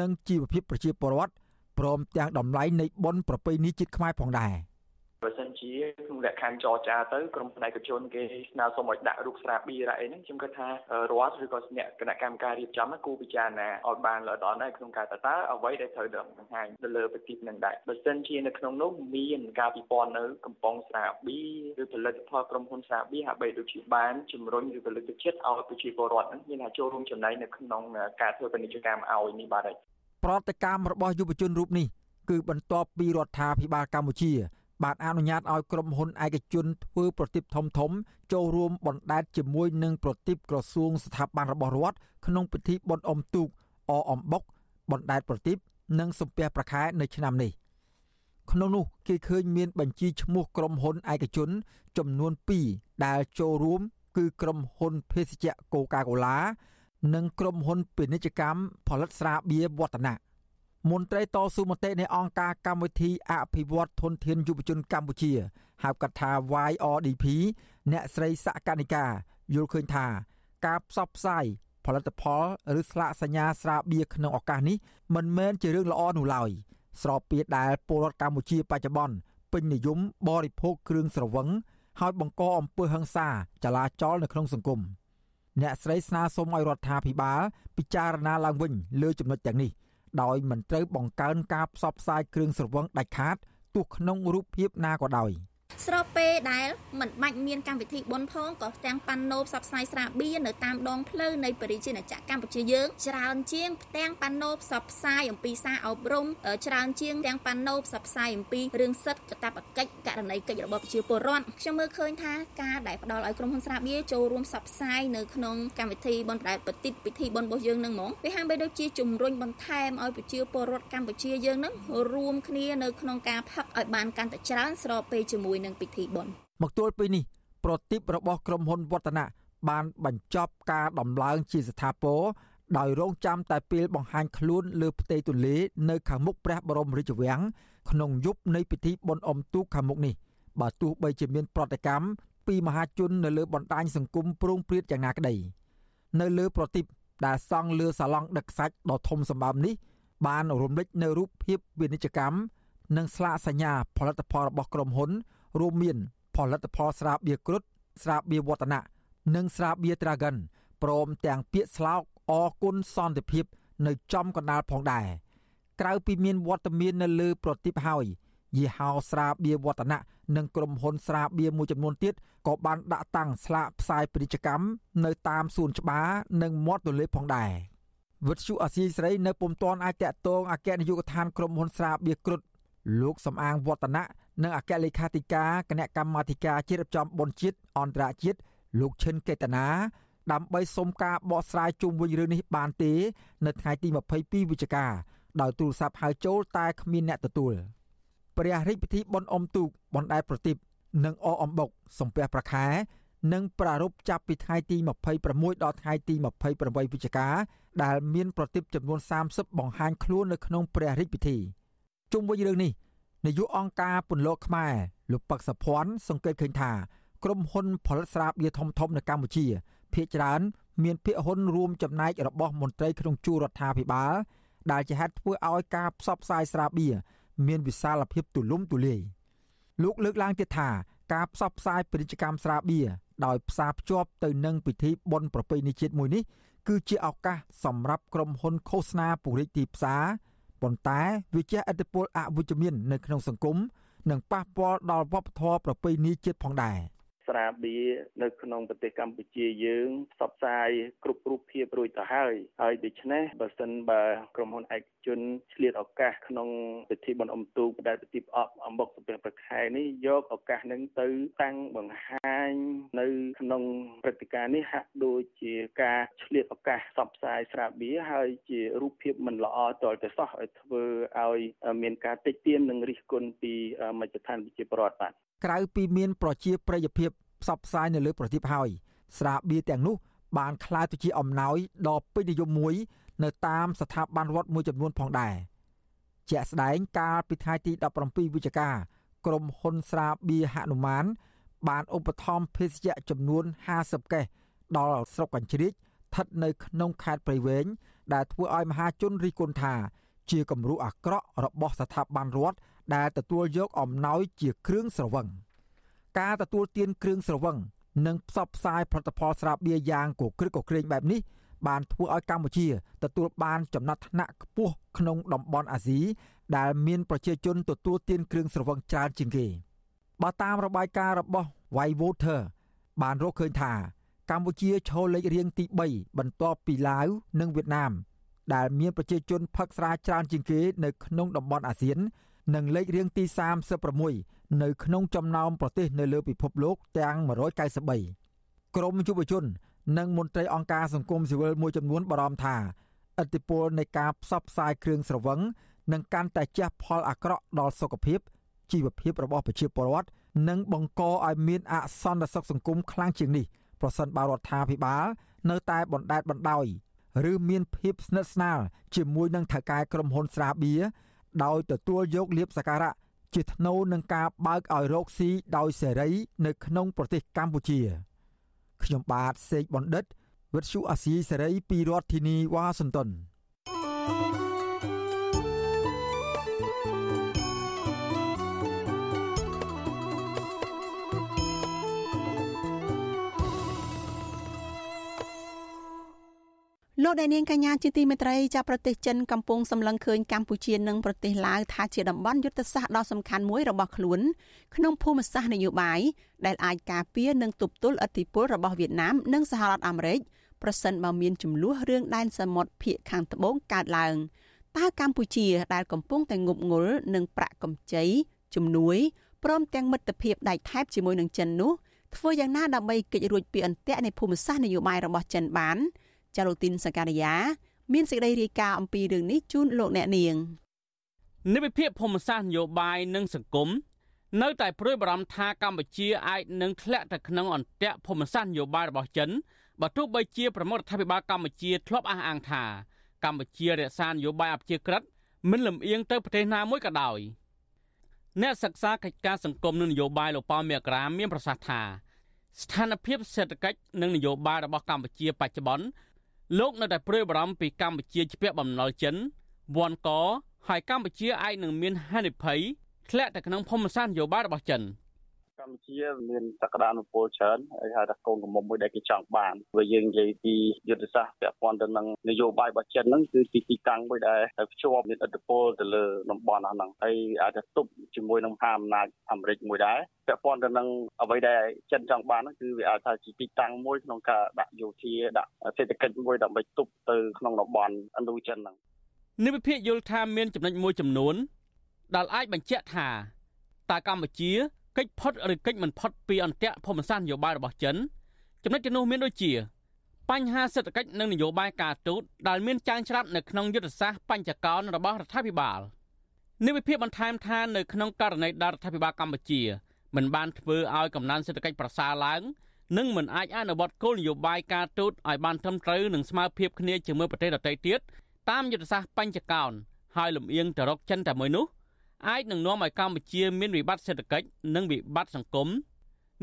និងជីវភាពប្រជាពលរដ្ឋព្រមទាំងតម្លៃនៃបុណ្យប្រពៃណីជាតិខ្មែរផងដែរ។បើសិន ជាក្នុងលក្ខខណ្ឌចរចាទៅក្រុមផ្នែកជនគេស្នើសុំឲ្យដាក់រូបស្រាបៀរអីហ្នឹងខ្ញុំគិតថារដ្ឋឬក៏អ្នកគណៈកម្មការរៀបចំគូពិចារណាឲ្យបានល្អដល់ដែរក្នុងការតើតើអ្វីដែលត្រូវដល់បង្ហាញទៅលើប្រទីបនឹងដែរបើសិនជានៅក្នុងនោះមានការពិព័រណ៍នៅកំប៉ុងស្រាបៀរឬផលិតផលក្រុមហ៊ុនស្រាបៀរហាក់បីដូចជាបានជំរុញឬផលិតចិត្តឲ្យប្រជាពលរដ្ឋហ្នឹងមានអាចចូលរួមចំណែកនៅក្នុងការធ្វើពាណិជ្ជកម្មឲ្យនេះបាទប្រតិកម្មរបស់យុវជនរូបនេះគឺបន្ទាប់ពីរដ្ឋាភិបាលកម្ពុជា បានអនុញ្ញាតឲ្យក្រុមហ៊ុនឯកជនធ្វើប្រតិបធំធំ ចូលរួមបណ្ដែតជាមួយនឹងប្រតិបក្រសួងស្ថាប័នរបស់រដ្ឋក្នុងពិធីបុណ្យអុំទូកអអំបុកបណ្ដែតប្រតិបនិងសំពះប្រខែនៅឆ្នាំនេះក្នុងនោះគេឃើញមានបញ្ជីឈ្មោះក្រុមហ៊ុនឯកជន ចំនួន2ដែលចូលរួម គឺក្រុមហ៊ុនភេសជ្ជៈកូកាកូឡានិងក្រុមហ៊ុនពាណិជ្ជកម្មផលិតស្រាបៀរវឌ្ឍនៈ មន្ត្រីតស៊ូមតិនៃអង្គការកម្មវិធីអភិវឌ្ឍធនធានយុវជនកម្ពុជាហៅកាត់ថា YRDP អ្នកស្រីសកនិកាយល់ឃើញថាការផ្សព្វផ្សាយផលិតផលឬស្លាកសញ្ញាស្រាបៀរក្នុងឱកាសនេះមិនមែនជារឿងល្អនោះឡើយស្របពេលដែលពលរដ្ឋកម្ពុជាបច្ចុប្បន្នពេញនិយមបរិភោគគ្រឿងស្រវឹងហើយបង្កអំពើហិង្សាចលាចលនៅក្នុងសង្គមអ្នកស្រីស្នើសុំឲ្យរដ្ឋាភិបាលពិចារណាឡើងវិញលើចំណុចទាំងនេះ ដោយមិនត្រូវបង្កើនការផ្សព្វផ្សាយគ្រឿងស្រវឹងដាច់ខាតទោះក្នុងរូបភាពណាក៏ដោយ។ ស្របពេលដែលមិនបាច់មានកម្មវិធីបុណ្យផងក៏ទាំងប៉ាណូផ្សព្វផ្សាយស្រាបៀរនៅតាមដងផ្លូវនៃបរិជាណាចក្រកម្ពុជាយើងច្រើនជាងផ្ទាំងប៉ាណូផ្សព្វផ្សាយអំពីសារអប់រំច្រើនជាងទាំងប៉ាណូផ្សព្វផ្សាយអំពីរឿងសិទ្ធិកាតព្វកិច្ចករណីកិច្ចរបស់ប្រជាពលរដ្ឋខ្ញុំមើលឃើញថាការដែលផ្ដល់ឲ្យក្រុមហ៊ុនស្រាបៀរចូលរួមផ្សព្វផ្សាយនៅក្នុងកម្មវិធីបុណ្យប្រដៅប្រតិទពិធីបុណ្យរបស់យើងនឹងហ្មងវាហាក់បីដូចជាជំរុញបន្ថែមឲ្យប្រជាពលរដ្ឋកម្ពុជាយើងនឹងរួមគ្នានៅក្នុងការផឹកឲ្យបានកាន់តែច្រើនស្របពេលជាមួយនឹងពិធីបុណ្យមកទល់ពេលនេះប្រតិបរបស់ក្រុមហ៊ុនវឌ្ឍនៈបានបញ្ចប់ការដំឡើងជាស្ថាពរដោយរងចាំតែពេលបង្ហាញខ្លួនលើផ្ទៃទន្លេនៅខាងមុខព្រះបរមរាជវាំងក្នុងយប់នៃពិធីបុណ្យអុំទូកខាងមុខនេះបើទោះបីជាមានប្រតិកម្មពីមហាជននៅលើបណ្ដាញសង្គមប្រងព្រាតយ៉ាងណាក្តីនៅលើប្រតិបដែលសង់លើសាឡង់ដឹកសាច់ដ៏ធំសម្បើមនេះ បានរំលេចនៅរូបភាពពាណិជ្ជកម្មនិងស្លាកសញ្ញាផលិតផលរបស់ក្រុមហ៊ុន រួមមាន ផលិតផលស្រាបៀរគ្រុតស្រាបៀរវឌ្ឍនៈនិងស្រាបៀរ Dragon ព្រមទាំងពាក្យស្លោកអគុណសន្តិភាព នៅចំកណ្ដាលផងដែរក្រៅពីមានវត្តមាននៅលើប្រទីបហើយយីហោស្រាបៀវឌ្ឍនៈនិងក្រុមហ៊ុនស្រាបៀមួយចំនួនទៀតក៏បានដាក់តាំងស្លាកផ្សាយពាណិជ្ជកម្មនៅតាមសួនច្បារនិងមាត់ទន្លេផងដែរវិទ្យុអាស៊ីសេរីនៅពុំទាន់អាចតាក់ទងអគ្គនាយកដ្ឋានក្រុមហ៊ុនស្រាបៀគ្រុត លោកសំអាងវឌ្ឍនៈនិងអគ្គលេខាធិការគណៈកម្មាធិការជាតិរៀបចំបុណ្យជាតិអន្តរជាតិលោកឈិនកេតនាដើម្បីសុំការបកស្រាយជុំវិញរឿងនេះបានទេ នៅថ្ងៃទី22វិច្ឆិកាដោយទូរស័ព្ទហៅចូលតែគ្មានអ្នកទទួលព្រះរាជពិធីបុណ្យអុំទូកបណ្ដែតប្រទីបនិងអអំបុកសំពះប្រខែនឹងប្រារព្ធចាប់ពីថ្ងៃទី26ដល់ថ្ងៃទី28វិច្ឆិកាដែលមានប្រតិបចំនួន30បង្ហាញខ្លួននៅក្នុងព្រះរាជពិធី ជុំវិញរឿងនេះនាយកអង្គការពន្លកខ្មែរលោកប៉ាក់សុភ័ណ្ឌសង្កេតឃើញថាក្រុមហ៊ុនផលិតស្រាបៀរធំធំនៅកម្ពុជាភាគច្រើនមានភាគហ៊ុនរួមចំណែករបស់មន្ត្រីក្នុងជួររដ្ឋាភិបាលដែលជាហេតុធ្វើឲ្យការផ្សព្វផ្សាយស្រាបៀរមានវិសាលភាពទូលំទូលាយលោកលើកឡើងទៀតថាការផ្សព្វផ្សាយពាណិជ្ជកម្មស្រាបៀរដោយផ្សារភ្ជាប់ទៅនឹងពិធីបុណ្យប្រពៃណីជាតិមួយនេះគឺជាឱកាសសម្រាប់ក្រុមហ៊ុនឃោសនាពង្រីកទីផ្សារ ប៉ុន្តែវាជះឥទ្ធិពលអវិជ្ជមាននៅក្នុងសង្គមនិងប៉ះពាល់ដល់វប្បធម៌ប្រពៃណីជាតិផងដែរ។ ស្រាបៀរនៅក្នុងប្រទេសកម្ពុជាយើងផ្សព្វផ្សាយគ្រប់រូបភាពរួចទៅហើយហើយដូច្នេះបើសិនបើក្រុមហ៊ុនឯកជនឆ្លៀតឱកាសក្នុងពិធីបុណ្យអុំទូកដែលពិធីផ្អប់អំបុកសំពះប្រខែនេះយកឱកាសនឹងទៅតាំងបង្ហាញនៅក្នុងព្រឹត្តិការណ៍នេះហាក់ដូចជាការឆ្លៀតឱកាសផ្សព្វផ្សាយស្រាបៀរហើយជារូបភាពមិនល្អតលទៅសោះឲ្យធ្វើឲ្យមានការតិចទៀននិងរិះគន់ពីមជ្ឈដ្ឋានវិជាប្រដ្ឋបាទ ក្រៅពីមានប្រជាប្រិយភាពផ្សព្វផ្សាយនៅលើប្រទីបហើយស្រាបៀរទាំងនោះបានក្លាយទៅជាអំណោយដ៏ពេញនិយមមួយ នៅតាមស្ថាប័នរដ្ឋមួយចំនួនផងដែរជាក់ស្ដែងកាលពីថ្ងៃទី17វិច្ឆិកាក្រុមហ៊ុនស្រាបៀរហនុមានបានឧបត្ថម្ភភេសជ្ជៈចំនួន50កេសដល់ស្រុកកញ្ជ្រៀកស្ថិតនៅក្នុងខេត្តព្រៃវែងដែលធ្វើឲ្យមហាជនរិះគន់ថា ជាគំរូអាក្រក់របស់ស្ថាប័នរដ្ឋ ដែលទទួលយកអំណោយជាគ្រឿងស្រវឹងការទទួលទានគ្រឿងស្រវឹងនិងផ្សព្វផ្សាយផលិតផលស្រាបៀរយ៉ាងគគ្រឹកគគ្រេងបែបនេះបានធ្វើឲ្យកម្ពុជាទទួលបានចំណាត់ថ្នាក់ខ្ពស់ក្នុងតំបន់អាស៊ីដែលមានប្រជាជនទទួលទានគ្រឿងស្រវឹងច្រើនជាងគេបើតាមរបាយការណ៍របស់ White Water បានរកឃើញថា កម្ពុជាឈរលេខរៀងទី3បន្ទាប់ពីឡាវនិងវៀតណាមដែលមានប្រជាជនផឹកស្រាច្រើនជាងគេនៅក្នុងតំបន់អាស៊ាន និងលេខរៀងទី36នៅក្នុងចំណោមប្រទេសនៅលើពិភពលោកទាំង193ក្រមយុវជន និងមន្ត្រីអង្គការសង្គមស៊ីវិលមួយចំនួនបារម្ភថាឥទ្ធិពលនៃការផ្សព្វផ្សាយគ្រឿងស្រវឹងនឹងកាន់តែជះផលអាក្រក់ដល់សុខភាពជីវភាពរបស់ប្រជាពលរដ្ឋនិងបង្កឲ្យមានអសន្តិសុខសង្គមខ្លាំងជាងនេះប្រសិនបើរដ្ឋាភិបាលនៅតែបណ្តែតបណ្តោយឬមានភាពស្និទ្ធស្នាលជាមួយនឹងថៅកែក្រុមហ៊ុនស្រាបៀរ ដោយទទួលយកលៀបសការៈជាថ្នូរនឹងការបើកឲ្យរកស៊ីដោយសេរីនៅក្នុងប្រទេសកម្ពុជា ខ្ញុំបាទសេកបណ្ឌិតវិទ្យុអាស៊ីសេរីពីរដ្ឋធានីវ៉ាស៊ីនតោន លោកអ្នកនាងកញ្ញាជាទីមេត្រីចាប់ប្រទេសចិនកំពុងសម្លឹងឃើញកម្ពុជានិងប្រទេសឡាវថាជាតំបន់យុទ្ធសាស្ត្រដ៏សំខាន់មួយរបស់ខ្លួនក្នុងភូមិសាស្ត្រនយោបាយដែលអាចការពារនិងទប់ទល់ឥទ្ធិពលរបស់វៀតណាមនិងសហរដ្ឋអាមេរិកប្រសិនបើមានចំនួនរឿងដែនសមុទ្រភាគខាងត្បូងកើតឡើងតើកម្ពុជាដែលកំពុងតែងប់ងល់នឹងប្រាក់កម្ចីជំនួយព្រមទាំងមិត្តភាពដៃថែបជាមួយនឹងចិននោះធ្វើយ៉ាងណាដើម្បីគេចរួចពីអន្ទាក់នៃភូមិសាស្ត្រនយោបាយរបស់ចិនបាន ចាលូទីនសការីយ៉ាមានសេចក្តីរាយការណ៍អំពីរឿងនេះជូនលោកអ្នកនាងនិវិភាកភូមិសាស្ត្រនយោបាយនិងសង្គមនៅតែព្រួយបារម្ភថាកម្ពុជាអាចនឹងធ្លាក់ទៅក្នុងអន្ទាក់ភូមិសាស្ត្រនយោបាយរបស់ចិនបើទោះបីជាប្រមុខរដ្ឋាភិបាលកម្ពុជាធ្លាប់អះអាងថាកម្ពុជារក្សានយោបាយអព្យាក្រឹតមិនលំអៀងទៅប្រទេសណាមួយក៏ដោយអ្នកសិក្សាកិច្ចការសង្គមនិងនយោបាយលោកប៉ៅមេក្រាមានប្រសាសន៍ថាស្ថានភាពសេដ្ឋកិច្ចនិងនយោបាយរបស់កម្ពុជាបច្ចុប្បន្ន លោកនៅតែព្រួយបារម្ភពីកម្ពុជាជាពាក់បំណុលចិនវាន់កហើយកម្ពុជាអាចនឹងមានហានិភ័យធ្លាក់ទៅក្នុងភូមិសាស្ត្រនយោបាយរបស់ចិន កម្ពុជាមានសក្តានុពលច្រើនហើយហៅថាកូនកំមុំមួយដែលគេចង់បានបើយើងនិយាយពីយុទ្ធសាស្ត្រពាក់ព័ន្ធទៅនឹងនយោបាយរបស់ចិនហ្នឹងគឺទីទីតាំងមួយដែលភ្ជាប់មានឥទ្ធិពលទៅលើតំបន់ហ្នឹងហើយអាចจะទប់ជាមួយនឹងមហាអំណាចអាមេរិកមួយដែរពាក់ព័ន្ធទៅនឹងអ្វីដែលចិនចង់បានហ្នឹងគឺវាអាចថាជាទីតាំងមួយក្នុងការដាក់យោធាដាក់សេដ្ឋកិច្ចមួយដើម្បីទប់ទៅក្នុងតំបន់ឥណ្ឌូចិនហ្នឹងនិវិភាគយល់ថាមានចំណុចមួយចំនួនដែលអាចបញ្ជាក់ថាតើកម្ពុជា កិច្ចផុតឬកិច្ចមិនផុតពីអន្តៈភូមិសាស្ត្រនយោបាយរបស់ចិនចំណុចទីនោះមានដូចជា បញ្ហាសេដ្ឋកិច្ចនិងនយោបាយការទូតដែលមានចាញ់ច្រាប់នៅក្នុងយុទ្ធសាស្ត្របញ្ចកោណរបស់រដ្ឋាភិបាលនេះវិភាគបន្ថែមថានៅក្នុងករណីដែលរដ្ឋាភិបាលកម្ពុជាមិនបានធ្វើឲ្យកំណើនសេដ្ឋកិច្ចប្រសើរឡើងនិងមិនអាចអនុវត្តគោលនយោបាយការទូតឲ្យបានត្រឹមត្រូវនិងស្មើភាពគ្នាជាមួយប្រទេសដទៃទៀតតាមយុទ្ធសាស្ត្របញ្ចកោណហើយលំអៀងទៅរកចិនតែមួយនោះ អាចនឹងនាំឲ្យកម្ពុជាមានវិបត្តិសេដ្ឋកិច្ចនិងវិបត្តិសង្គម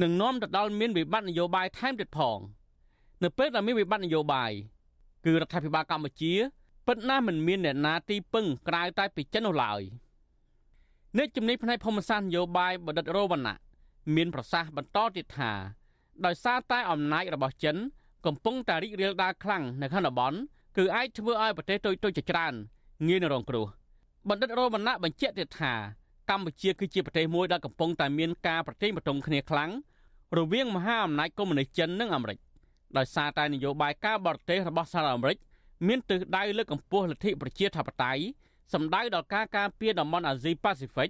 និងនាំទៅដល់មានវិបត្តិនយោបាយថែមទៀតផងនៅពេលដែលមានវិបត្តិនយោបាយគឺរដ្ឋាភិបាលកម្ពុជាពិតណាស់មិនមានអ្នកណាទីពឹងក្រៅតែពីចិននោះឡើយអ្នកជំនាញផ្នែកភូមិសាស្ត្រនយោបាយបណ្ឌិតរវណ្ណៈមានប្រសាសន៍បន្តទៀតថាដោយសារតែអំណាចរបស់ចិន កំពុងតែរីករាលដាលខ្លាំងនៅក្នុងតំបន់គឺអាចធ្វើឲ្យប្រទេសតូចៗជាច្រើនងាយនឹងរងគ្រោះ។ បណ្ឌិតរមណៈបញ្ជាក់ទៀតថាកម្ពុជាគឺជាប្រទេសមួយដែលកំពុងតែមានការប្រទេសបតុងគ្នាខ្លាំងរវាងមហាអំណាចកុម្មុយនីសចិននិងអាមេរិកដោយសារតែនយោបាយការបរទេសរបស់សហរដ្ឋអាមេរិកមានទិសដៅលើកកម្ពស់លទ្ធិប្រជាធិបតេយ្យសម្ដៅដល់ការការពារតំបន់អាស៊ីប៉ាស៊ីហ្វិក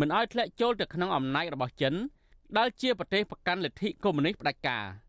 មិនឲ្យធ្លាក់ចូលទៅក្នុងអំណាចរបស់ចិនដែលជាប្រទេសប្រកាន់លទ្ធិកុម្មុយនីសផ្ដាច់ការ។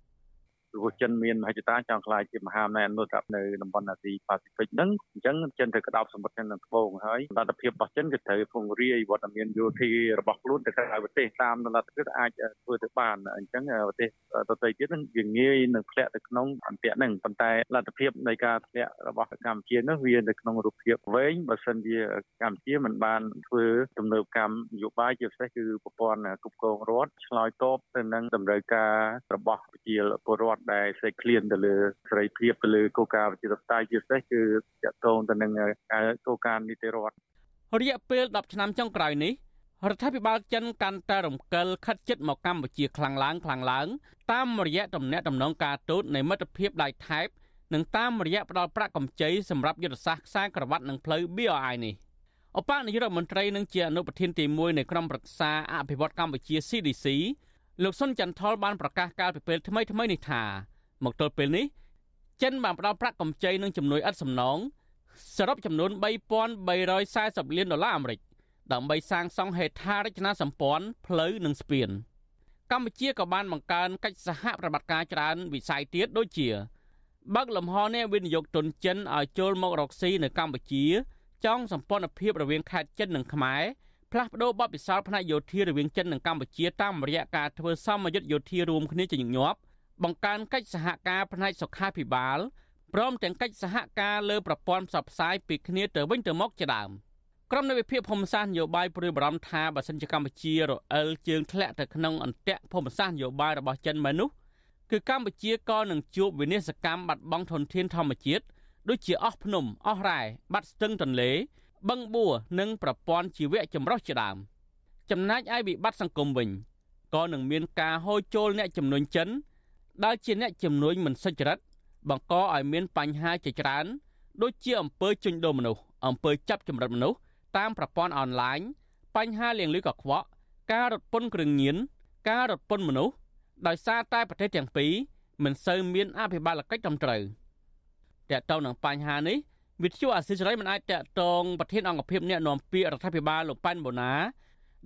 ព្រោះចិនមានមហិច្ឆតាចង់ខ្លាយជាមហាអំណាចអនុត្តនៅតំបន់អាស៊ីប៉ាស៊ីហ្វិកហ្នឹងអញ្ចឹងចិនត្រូវក្តោបសម្បត្តិចិននៅត្បូងហើយលទ្ធភាពរបស់ចិនគឺត្រូវពង្រាយវត្តមានយោធារបស់ខ្លួនទៅក្រៅប្រទេសតាមលទ្ធភាពអាចធ្វើទៅបានអញ្ចឹងប្រទេសដទៃទៀតនឹងវាងាយនឹងធ្លាក់ទៅក្នុងអន្តៈហ្នឹងប៉ុន្តែលទ្ធភាពនៃការធ្លាក់របស់កម្ពុជានោះវានៅក្នុងរូបភាពវែងបើសិនជាកម្ពុជាមិនបានធ្វើទំនើបកម្មនយោបាយជាពិសេសគឺប្រព័ន្ធគ្រប់គ្រងរដ្ឋឆ្លើយតបទៅនឹងតម្រូវការរបស់ប្រជាពលរដ្ឋរដ្ឋដែលសេចក្លៀនទៅលើសេរីភាពទៅលើគោលការណ៍ប្រជាធិបតេយ្យជាពិសេសគឺតាក់ទងទៅនឹងគោលការណ៍នីតិរដ្ឋរយៈពេល10ឆ្នាំចុងក្រោយនេះរដ្ឋាភិបាលចិនកាន់តែរំកិលខិតជិតមកកម្ពុជាខ្លាំងឡើងខ្លាំងឡើង តាមរយៈទំនាក់ទំនងការទូតនៃមិត្តភាពដៃថែបនិងតាមរយៈផ្ដល់ប្រាក់កម្ចីសម្រាប់យុទ្ធសាស្ត្រខ្សែក្រវ៉ាត់និងផ្លូវ BRI នេះអបនាយករដ្ឋមន្ត្រីនឹងជាអនុប្រធានទី1នៃក្រុមប្រឹក្សាអភិវឌ្ឍកម្ពុជា CDC លោកសុនចន្ទថុលបានប្រកាសកាលពីពេលថ្មីថ្មីនេះថាមកទល់ពេលនេះចិនបានផ្ដល់ប្រាក់កម្ចីនិងជំនួយឥតសំណងសរុបចំនួន3340លានដុល្លារអាមេរិកដើម្បីសាងសង់ហេដ្ឋារចនាសម្ព័ន្ធផ្លូវនិងស្ពានកម្ពុជាក៏បានបង្កើនកិច្ចសហប្រតិបត្តិការច្រើនវិស័យទៀតដូចជាបើកលំហអ្នកវិនិយោគទុនចិនឲ្យចូលមករកស៊ីនៅកម្ពុជាចងសម្ព័ន្ធភាពរវាងខេត្តចិននិងខ្មែរ ផ្លាស់ប្តូរបទពិសោធន៍ផ្នែកយោធារវាងចិននិងកម្ពុជាតាមរយៈការធ្វើសមយុទ្ធយោធារួមគ្នាជាញឹកញាប់បង្កើនកិច្ចសហការផ្នែកសុខាភិបាលព្រមទាំងកិច្ចសហការលើប្រព័ន្ធផ្សព្វផ្សាយពីគ្នាទៅវិញទៅមកជាដើមក្រុមនៃវិភាគភូមិសាស្ត្រនយោបាយព្រួយបារម្ភថាបើសិនជាកម្ពុជារអិលជើងធ្លាក់ទៅក្នុងអន្ទាក់ភូមិសាស្ត្រនយោបាយរបស់ចិនមែននោះគឺកម្ពុជាក៏នឹងជួបវិនាសកម្មបាត់បង់ធនធានធម្មជាតិដូចជាអស់ភ្នំអស់រ៉ែបាត់ស្ទឹងទន្លេ បឹងបួរនិងប្រព័ន្ធជីវៈចម្រុះជាដើមចំណែកឯវិបត្តិសង្គមវិញក៏នឹងមានការហូរចូលអ្នកចំនួនចិនដែលជាអ្នកចំនួនមិនសុចរិតបង្កឲ្យមានបញ្ហាជាច្រើន ដូចជាអំពើជួញដូរមនុស្សអំពើចាប់ចម្រិតមនុស្សតាមប្រព័ន្ធអនឡាញបញ្ហាលាងលុយកខ្វក់ការរត់ពន្ធគ្រឿងញៀនការរត់ពន្ធមនុស្សដោយសារតែប្រទេសទាំងពីរមិនសូវមានអភិបាលកិច្ចត្រឹមត្រូវតើតើនឹងបញ្ហានេះ វិទ្យុអាស៊ីសេរីមិនអាចតាក់ទងប្រធានអង្គភិបអ្នកនាំពាក្យរដ្ឋាភិបាលលោកប៉ែនបូណា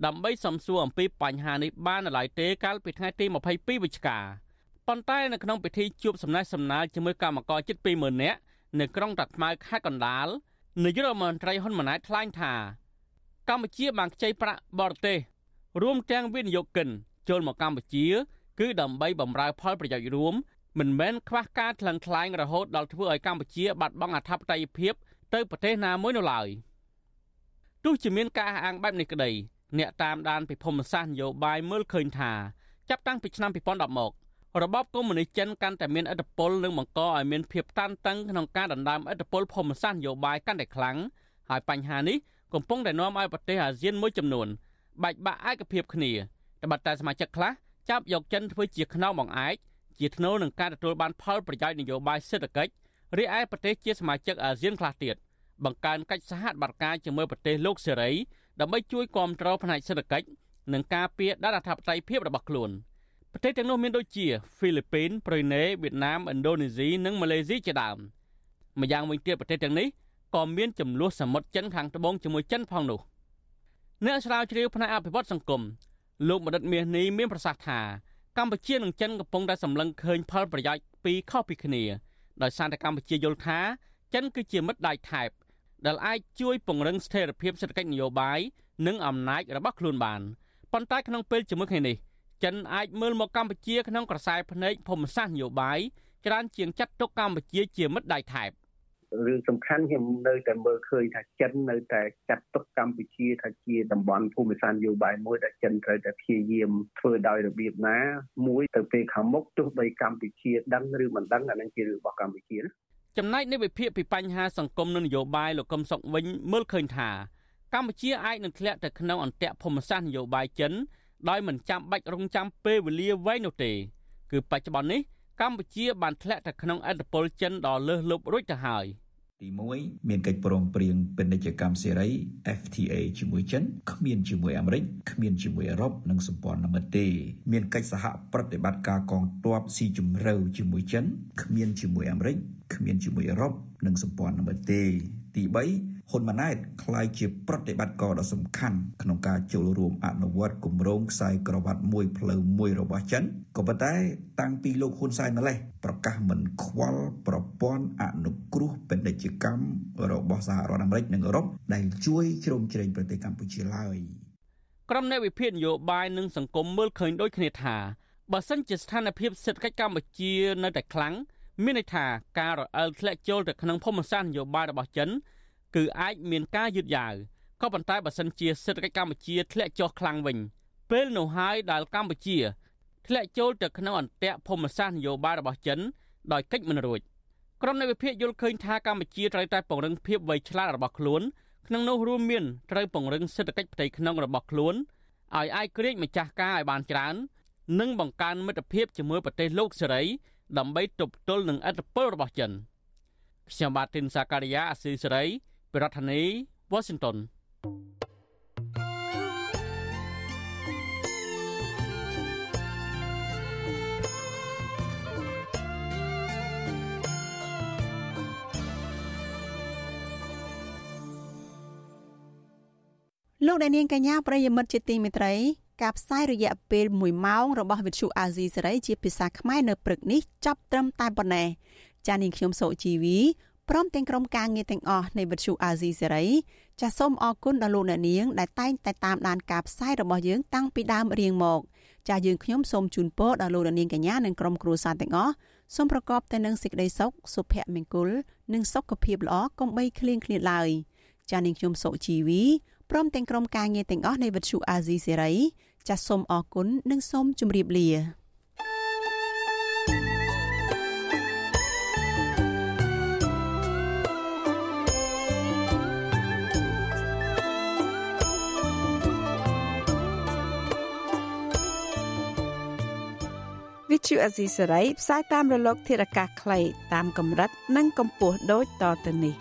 ដើម្បីសំសួរអំពីបញ្ហានេះបាននៅឡើយទេកាលពីថ្ងៃទី22វិច្ឆិកាប៉ុន្តែនៅក្នុងពិធីជួបសំណេះសំណាលជាមួយកម្មករជិត20000នាក់នៅក្រុងតាខ្មៅខេត្តកណ្ដាលនាយករដ្ឋមន្ត្រីហ៊ុនម៉ាណែតថ្លែងថាកម្ពុជាបានខ្ចីប្រាក់បរទេសរួមទាំងវិនិយោគិនចូលមកកម្ពុជា គឺដើម្បីបម្រើផលប្រយោជន៍រួម មិនមែនខ្វះការថ្លឹងថ្លែងរហូតដល់ធ្វើឲ្យកម្ពុជាបាត់បង់អធិបតេយ្យភាពទៅប្រទេសណាមួយនោះឡើយទោះជាមានការអះអាងបែបនេះក្តីអ្នកតាមដានពិភពសាស្ត្រនយោបាយមើលឃើញថាចាប់តាំងពីឆ្នាំ2010មករបបកុម្មុយនីសចិនកាន់តែមានឥទ្ធិពលនិងបង្កឲ្យមានភាពតានតឹងក្នុងការដណ្ដើមឥទ្ធិពលភូមិសាស្ត្រនយោបាយកាន់តែខ្លាំងហើយបញ្ហានេះកំពុងតែនាំឲ្យប្រទេសអាស៊ានមួយចំនួនបែកបាក់ឯកភាពគ្នាត្បិតតែសមាជិកខ្លះចាប់យកចិនធ្វើជាខ្នងបង្អែក ជាធ្នូនឹងការទទួលបានផលប្រយោជន៍នយោបាយសេដ្ឋកិច្ចរីឯប្រទេសជាសមាជិកអាស៊ានខ្លះទៀតបង្កើនកិច្ចសហប្រតិការជាមួយប្រទេសលោកសេរីដើម្បីជួយគាំទ្រផ្នែកសេដ្ឋកិច្ចនិងការពារដែនអធិបតេយ្យភាពរបស់ខ្លួនប្រទេសទាំងនោះមានដូចជាហ្វីលីពីនប្រ៊ុយណេវៀតណាមឥណ្ឌូនេស៊ីនិងម៉ាឡេស៊ីជាដើមម្យ៉ាងវិញទៀតប្រទេសទាំងនេះក៏មានចំនួនសមុទ្រចិនខាងត្បូងជាមួយចិនផងនោះអ្នកស្រាវជ្រាវផ្នែកអភិវឌ្ឍសង្គមលោកបណ្ឌិតមាសនេះមានប្រសាសន៍ថា កម្ពុជានិងចិនកំពុងតែសម្លឹងឃើញផលប្រយោជន៍ពីរខុសពីគ្នាដោយសារតែកម្ពុជាយល់ថាចិនគឺជាមិត្តដៃថែបដែលអាចជួយពង្រឹងស្ថិរភាពសេដ្ឋកិច្ចនយោបាយនិងអំណាចរបស់ខ្លួនបានប៉ុន្តែក្នុងពេលជាមួយគ្នានេះចិនអាចមើលមកកម្ពុជាក្នុងក្រសែភ្នែកភូមិសាស្ត្រនយោបាយច្រើនជាងចាត់ទុកកម្ពុជាជាមិត្តដៃថែប រឿងសំខាន់ខ្ញុំនៅតែមើលឃើញថាចិននៅតែចាត់ទុកកម្ពុជាថាជាតំបន់ភូមិសាស្ត្រនយោបាយមួយដែលចិនត្រូវតែព្យាយាមធ្វើដោយរបៀបណាមួយទៅពេលខាងមុខទោះបីកម្ពុជាដឹងឬមិនដឹងអានឹងជារឿងរបស់កម្ពុជាណាចំណែកនៃវិភាគពីបញ្ហាសង្គមនិងនយោបាយលោកកឹមសុខវិញមើលឃើញថាកម្ពុជាអាចនឹងធ្លាក់ទៅក្នុងអន្ទាក់ភូមិសាស្ត្រនយោបាយចិនដោយមិនចាំបាច់រងចាំពេលវេលាវែងនោះទេ គឺបច្ចុប្បន្ននេះកម្ពុជាបានធ្លាក់ទៅក្នុងអធិបតេយ្យចិនដ៏លើសលប់រួចទៅហើយ។ ទី1មានកិច្ចព្រមព្រៀងពាណិជ្ជកម្មសេរី FTA ជាមួយចិនគ្មានជាមួយអាមេរិកគ្មានជាមួយអឺរ៉ុបនិងសម្ព័ន្ធមិត្តទេមានកិច្ចសហប្រតិបត្តិការកងទ័ពស៊ីជម្រៅជាមួយចិនគ្មានជាមួយអាមេរិកគ្មានជាមួយអឺរ៉ុបនិងសម្ព័ន្ធមិត្តទេទី3 ហ៊ុនម៉ាណែតក្លាយជាប្រតិបត្តិការដ៏សំខាន់ក្នុងការចូលរួមអនុវត្តគម្រោងខ្សែក្រវ៉ាត់មួយផ្លូវមួយរបស់ចិនក៏ប៉ុន្តែតាំងពីលោកហ៊ុនសែនម្លេះប្រកាសមិនខ្វល់ប្រព័ន្ធអនុគ្រោះពាណិជ្ជកម្មរបស់សហរដ្ឋអាមេរិកនិងអឺរ៉ុបដែលជួយជ្រោមជ្រែងប្រទេសកម្ពុជាឡើយក្រុមអ្នកវិភាគនយោបាយនិងសង្គមមើលឃើញដូចគ្នាថាបើសិនជាស្ថានភាពសេដ្ឋកិច្ចកម្ពុជានៅតែខ្លាំងមានន័យថាការរអិលធ្លាក់ចូលទៅក្នុងភូមិសាស្ត្រនយោបាយរបស់ចិន គឺអាចមានការយឺតយ៉ាវក៏ប៉ុន្តែបើសិនជាសេដ្ឋកិច្ចកម្ពុជាធ្លាក់ចុះខ្លាំងវិញ ពេលនោះហើយដែលកម្ពុជាធ្លាក់ចូលទៅក្នុងអន្ទាក់ភូមិសាស្ត្រនយោបាយរបស់ចិនដោយកិច្ចមិនរួចក្រុមនៃវិភាគយល់ឃើញថាកម្ពុជាត្រូវតែពង្រឹងភាពវៃឆ្លាតរបស់ខ្លួនក្នុងនោះរួមមានត្រូវពង្រឹងសេដ្ឋកិច្ចផ្ទៃក្នុងរបស់ខ្លួនឲ្យអាចក្រៀកម្ចាស់ការឲ្យបានច្រើន និងបង្កើនមិត្តភាពជាមួយប្រទេសលោកសេរីដើម្បីទប់ទល់នឹងឥទ្ធិពលរបស់ចិនខ្ញុំបាទទីនសាការីយ៉ាអស៊ីសេរីពី រដ្ឋធានី Washington លោកអ្នកនាងកញ្ញាប្រិយមិត្តជាទីមេត្រីការផ្សាយរយៈពេល1ម៉ោងរបស់វិទ្យុអាស៊ីសេរីជាភាសាខ្មែរនៅព្រឹកនេះចាប់ត្រឹមតែប៉ុណ្ណេះចា៎នាងខ្ញុំសូជីវី ព្រមទាំងក្រុមការងារទាំងអស់នៃវិទ្យុអាស៊ីសេរីចាសសូមអរគុណដល់លោកអ្នកនាងដែលតែងតែតាមដានការផ្សាយរបស់យើងតាំងពីដើមរៀងមកចាសយើងខ្ញុំសូមជូនពរដល់លោកអ្នកនាងកញ្ញានិងក្រុមគ្រួសារទាំងអស់សូមប្រកបតែនឹងសេចក្តីសុខសុភមង្គល និងសុខភាពល្អកុំបីឃ្លៀងឃ្លាតឡើយចាសនាងខ្ញុំសុជីវីព្រមទាំងក្រុមការងារទាំងអស់នៃវិទ្យុអាស៊ីសេរីចាសសូមអរគុណនិងសូមជម្រាបលា វិទ្យុអេស៊ីសរ៉ៃផ្សាយតាមរលក ធារកាសខ្លីតាមកម្រិតនិងកម្ពស់ដូចតទៅនេះ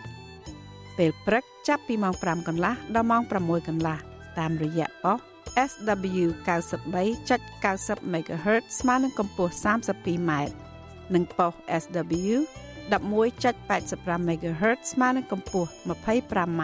ពេលព្រឹកចាប់ពីម៉ោង5កន្លះដល់ម៉ោង6កន្លះតាមរយៈប៉ុស SW 93.90 MHz ស្មើនឹងកម្ពស់ 32m និងប៉ុស SW 11.85 MHz ស្មើនឹងកម្ពស់ 25m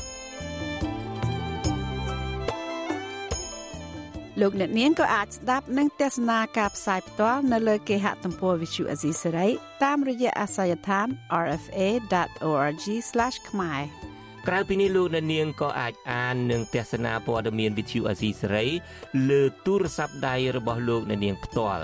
លោកអ្នកនាងក៏អាចស្ដាប់និងទស្សនាការផ្សាយផ្ទាល់នៅលើគេហទំព័រ Visual Asia សេរីតាមរយៈអាសយដ្ឋាន rfa.org/ ខ្មែរក្រៅពីនេះលោកអ្នកនាងក៏អាចអាននិងទស្សនាព័ត៌មានវិទ្យុអាស៊ីសេរីលើទូរស័ព្ទដៃរបស់លោកអ្នកនាងផ្ទាល់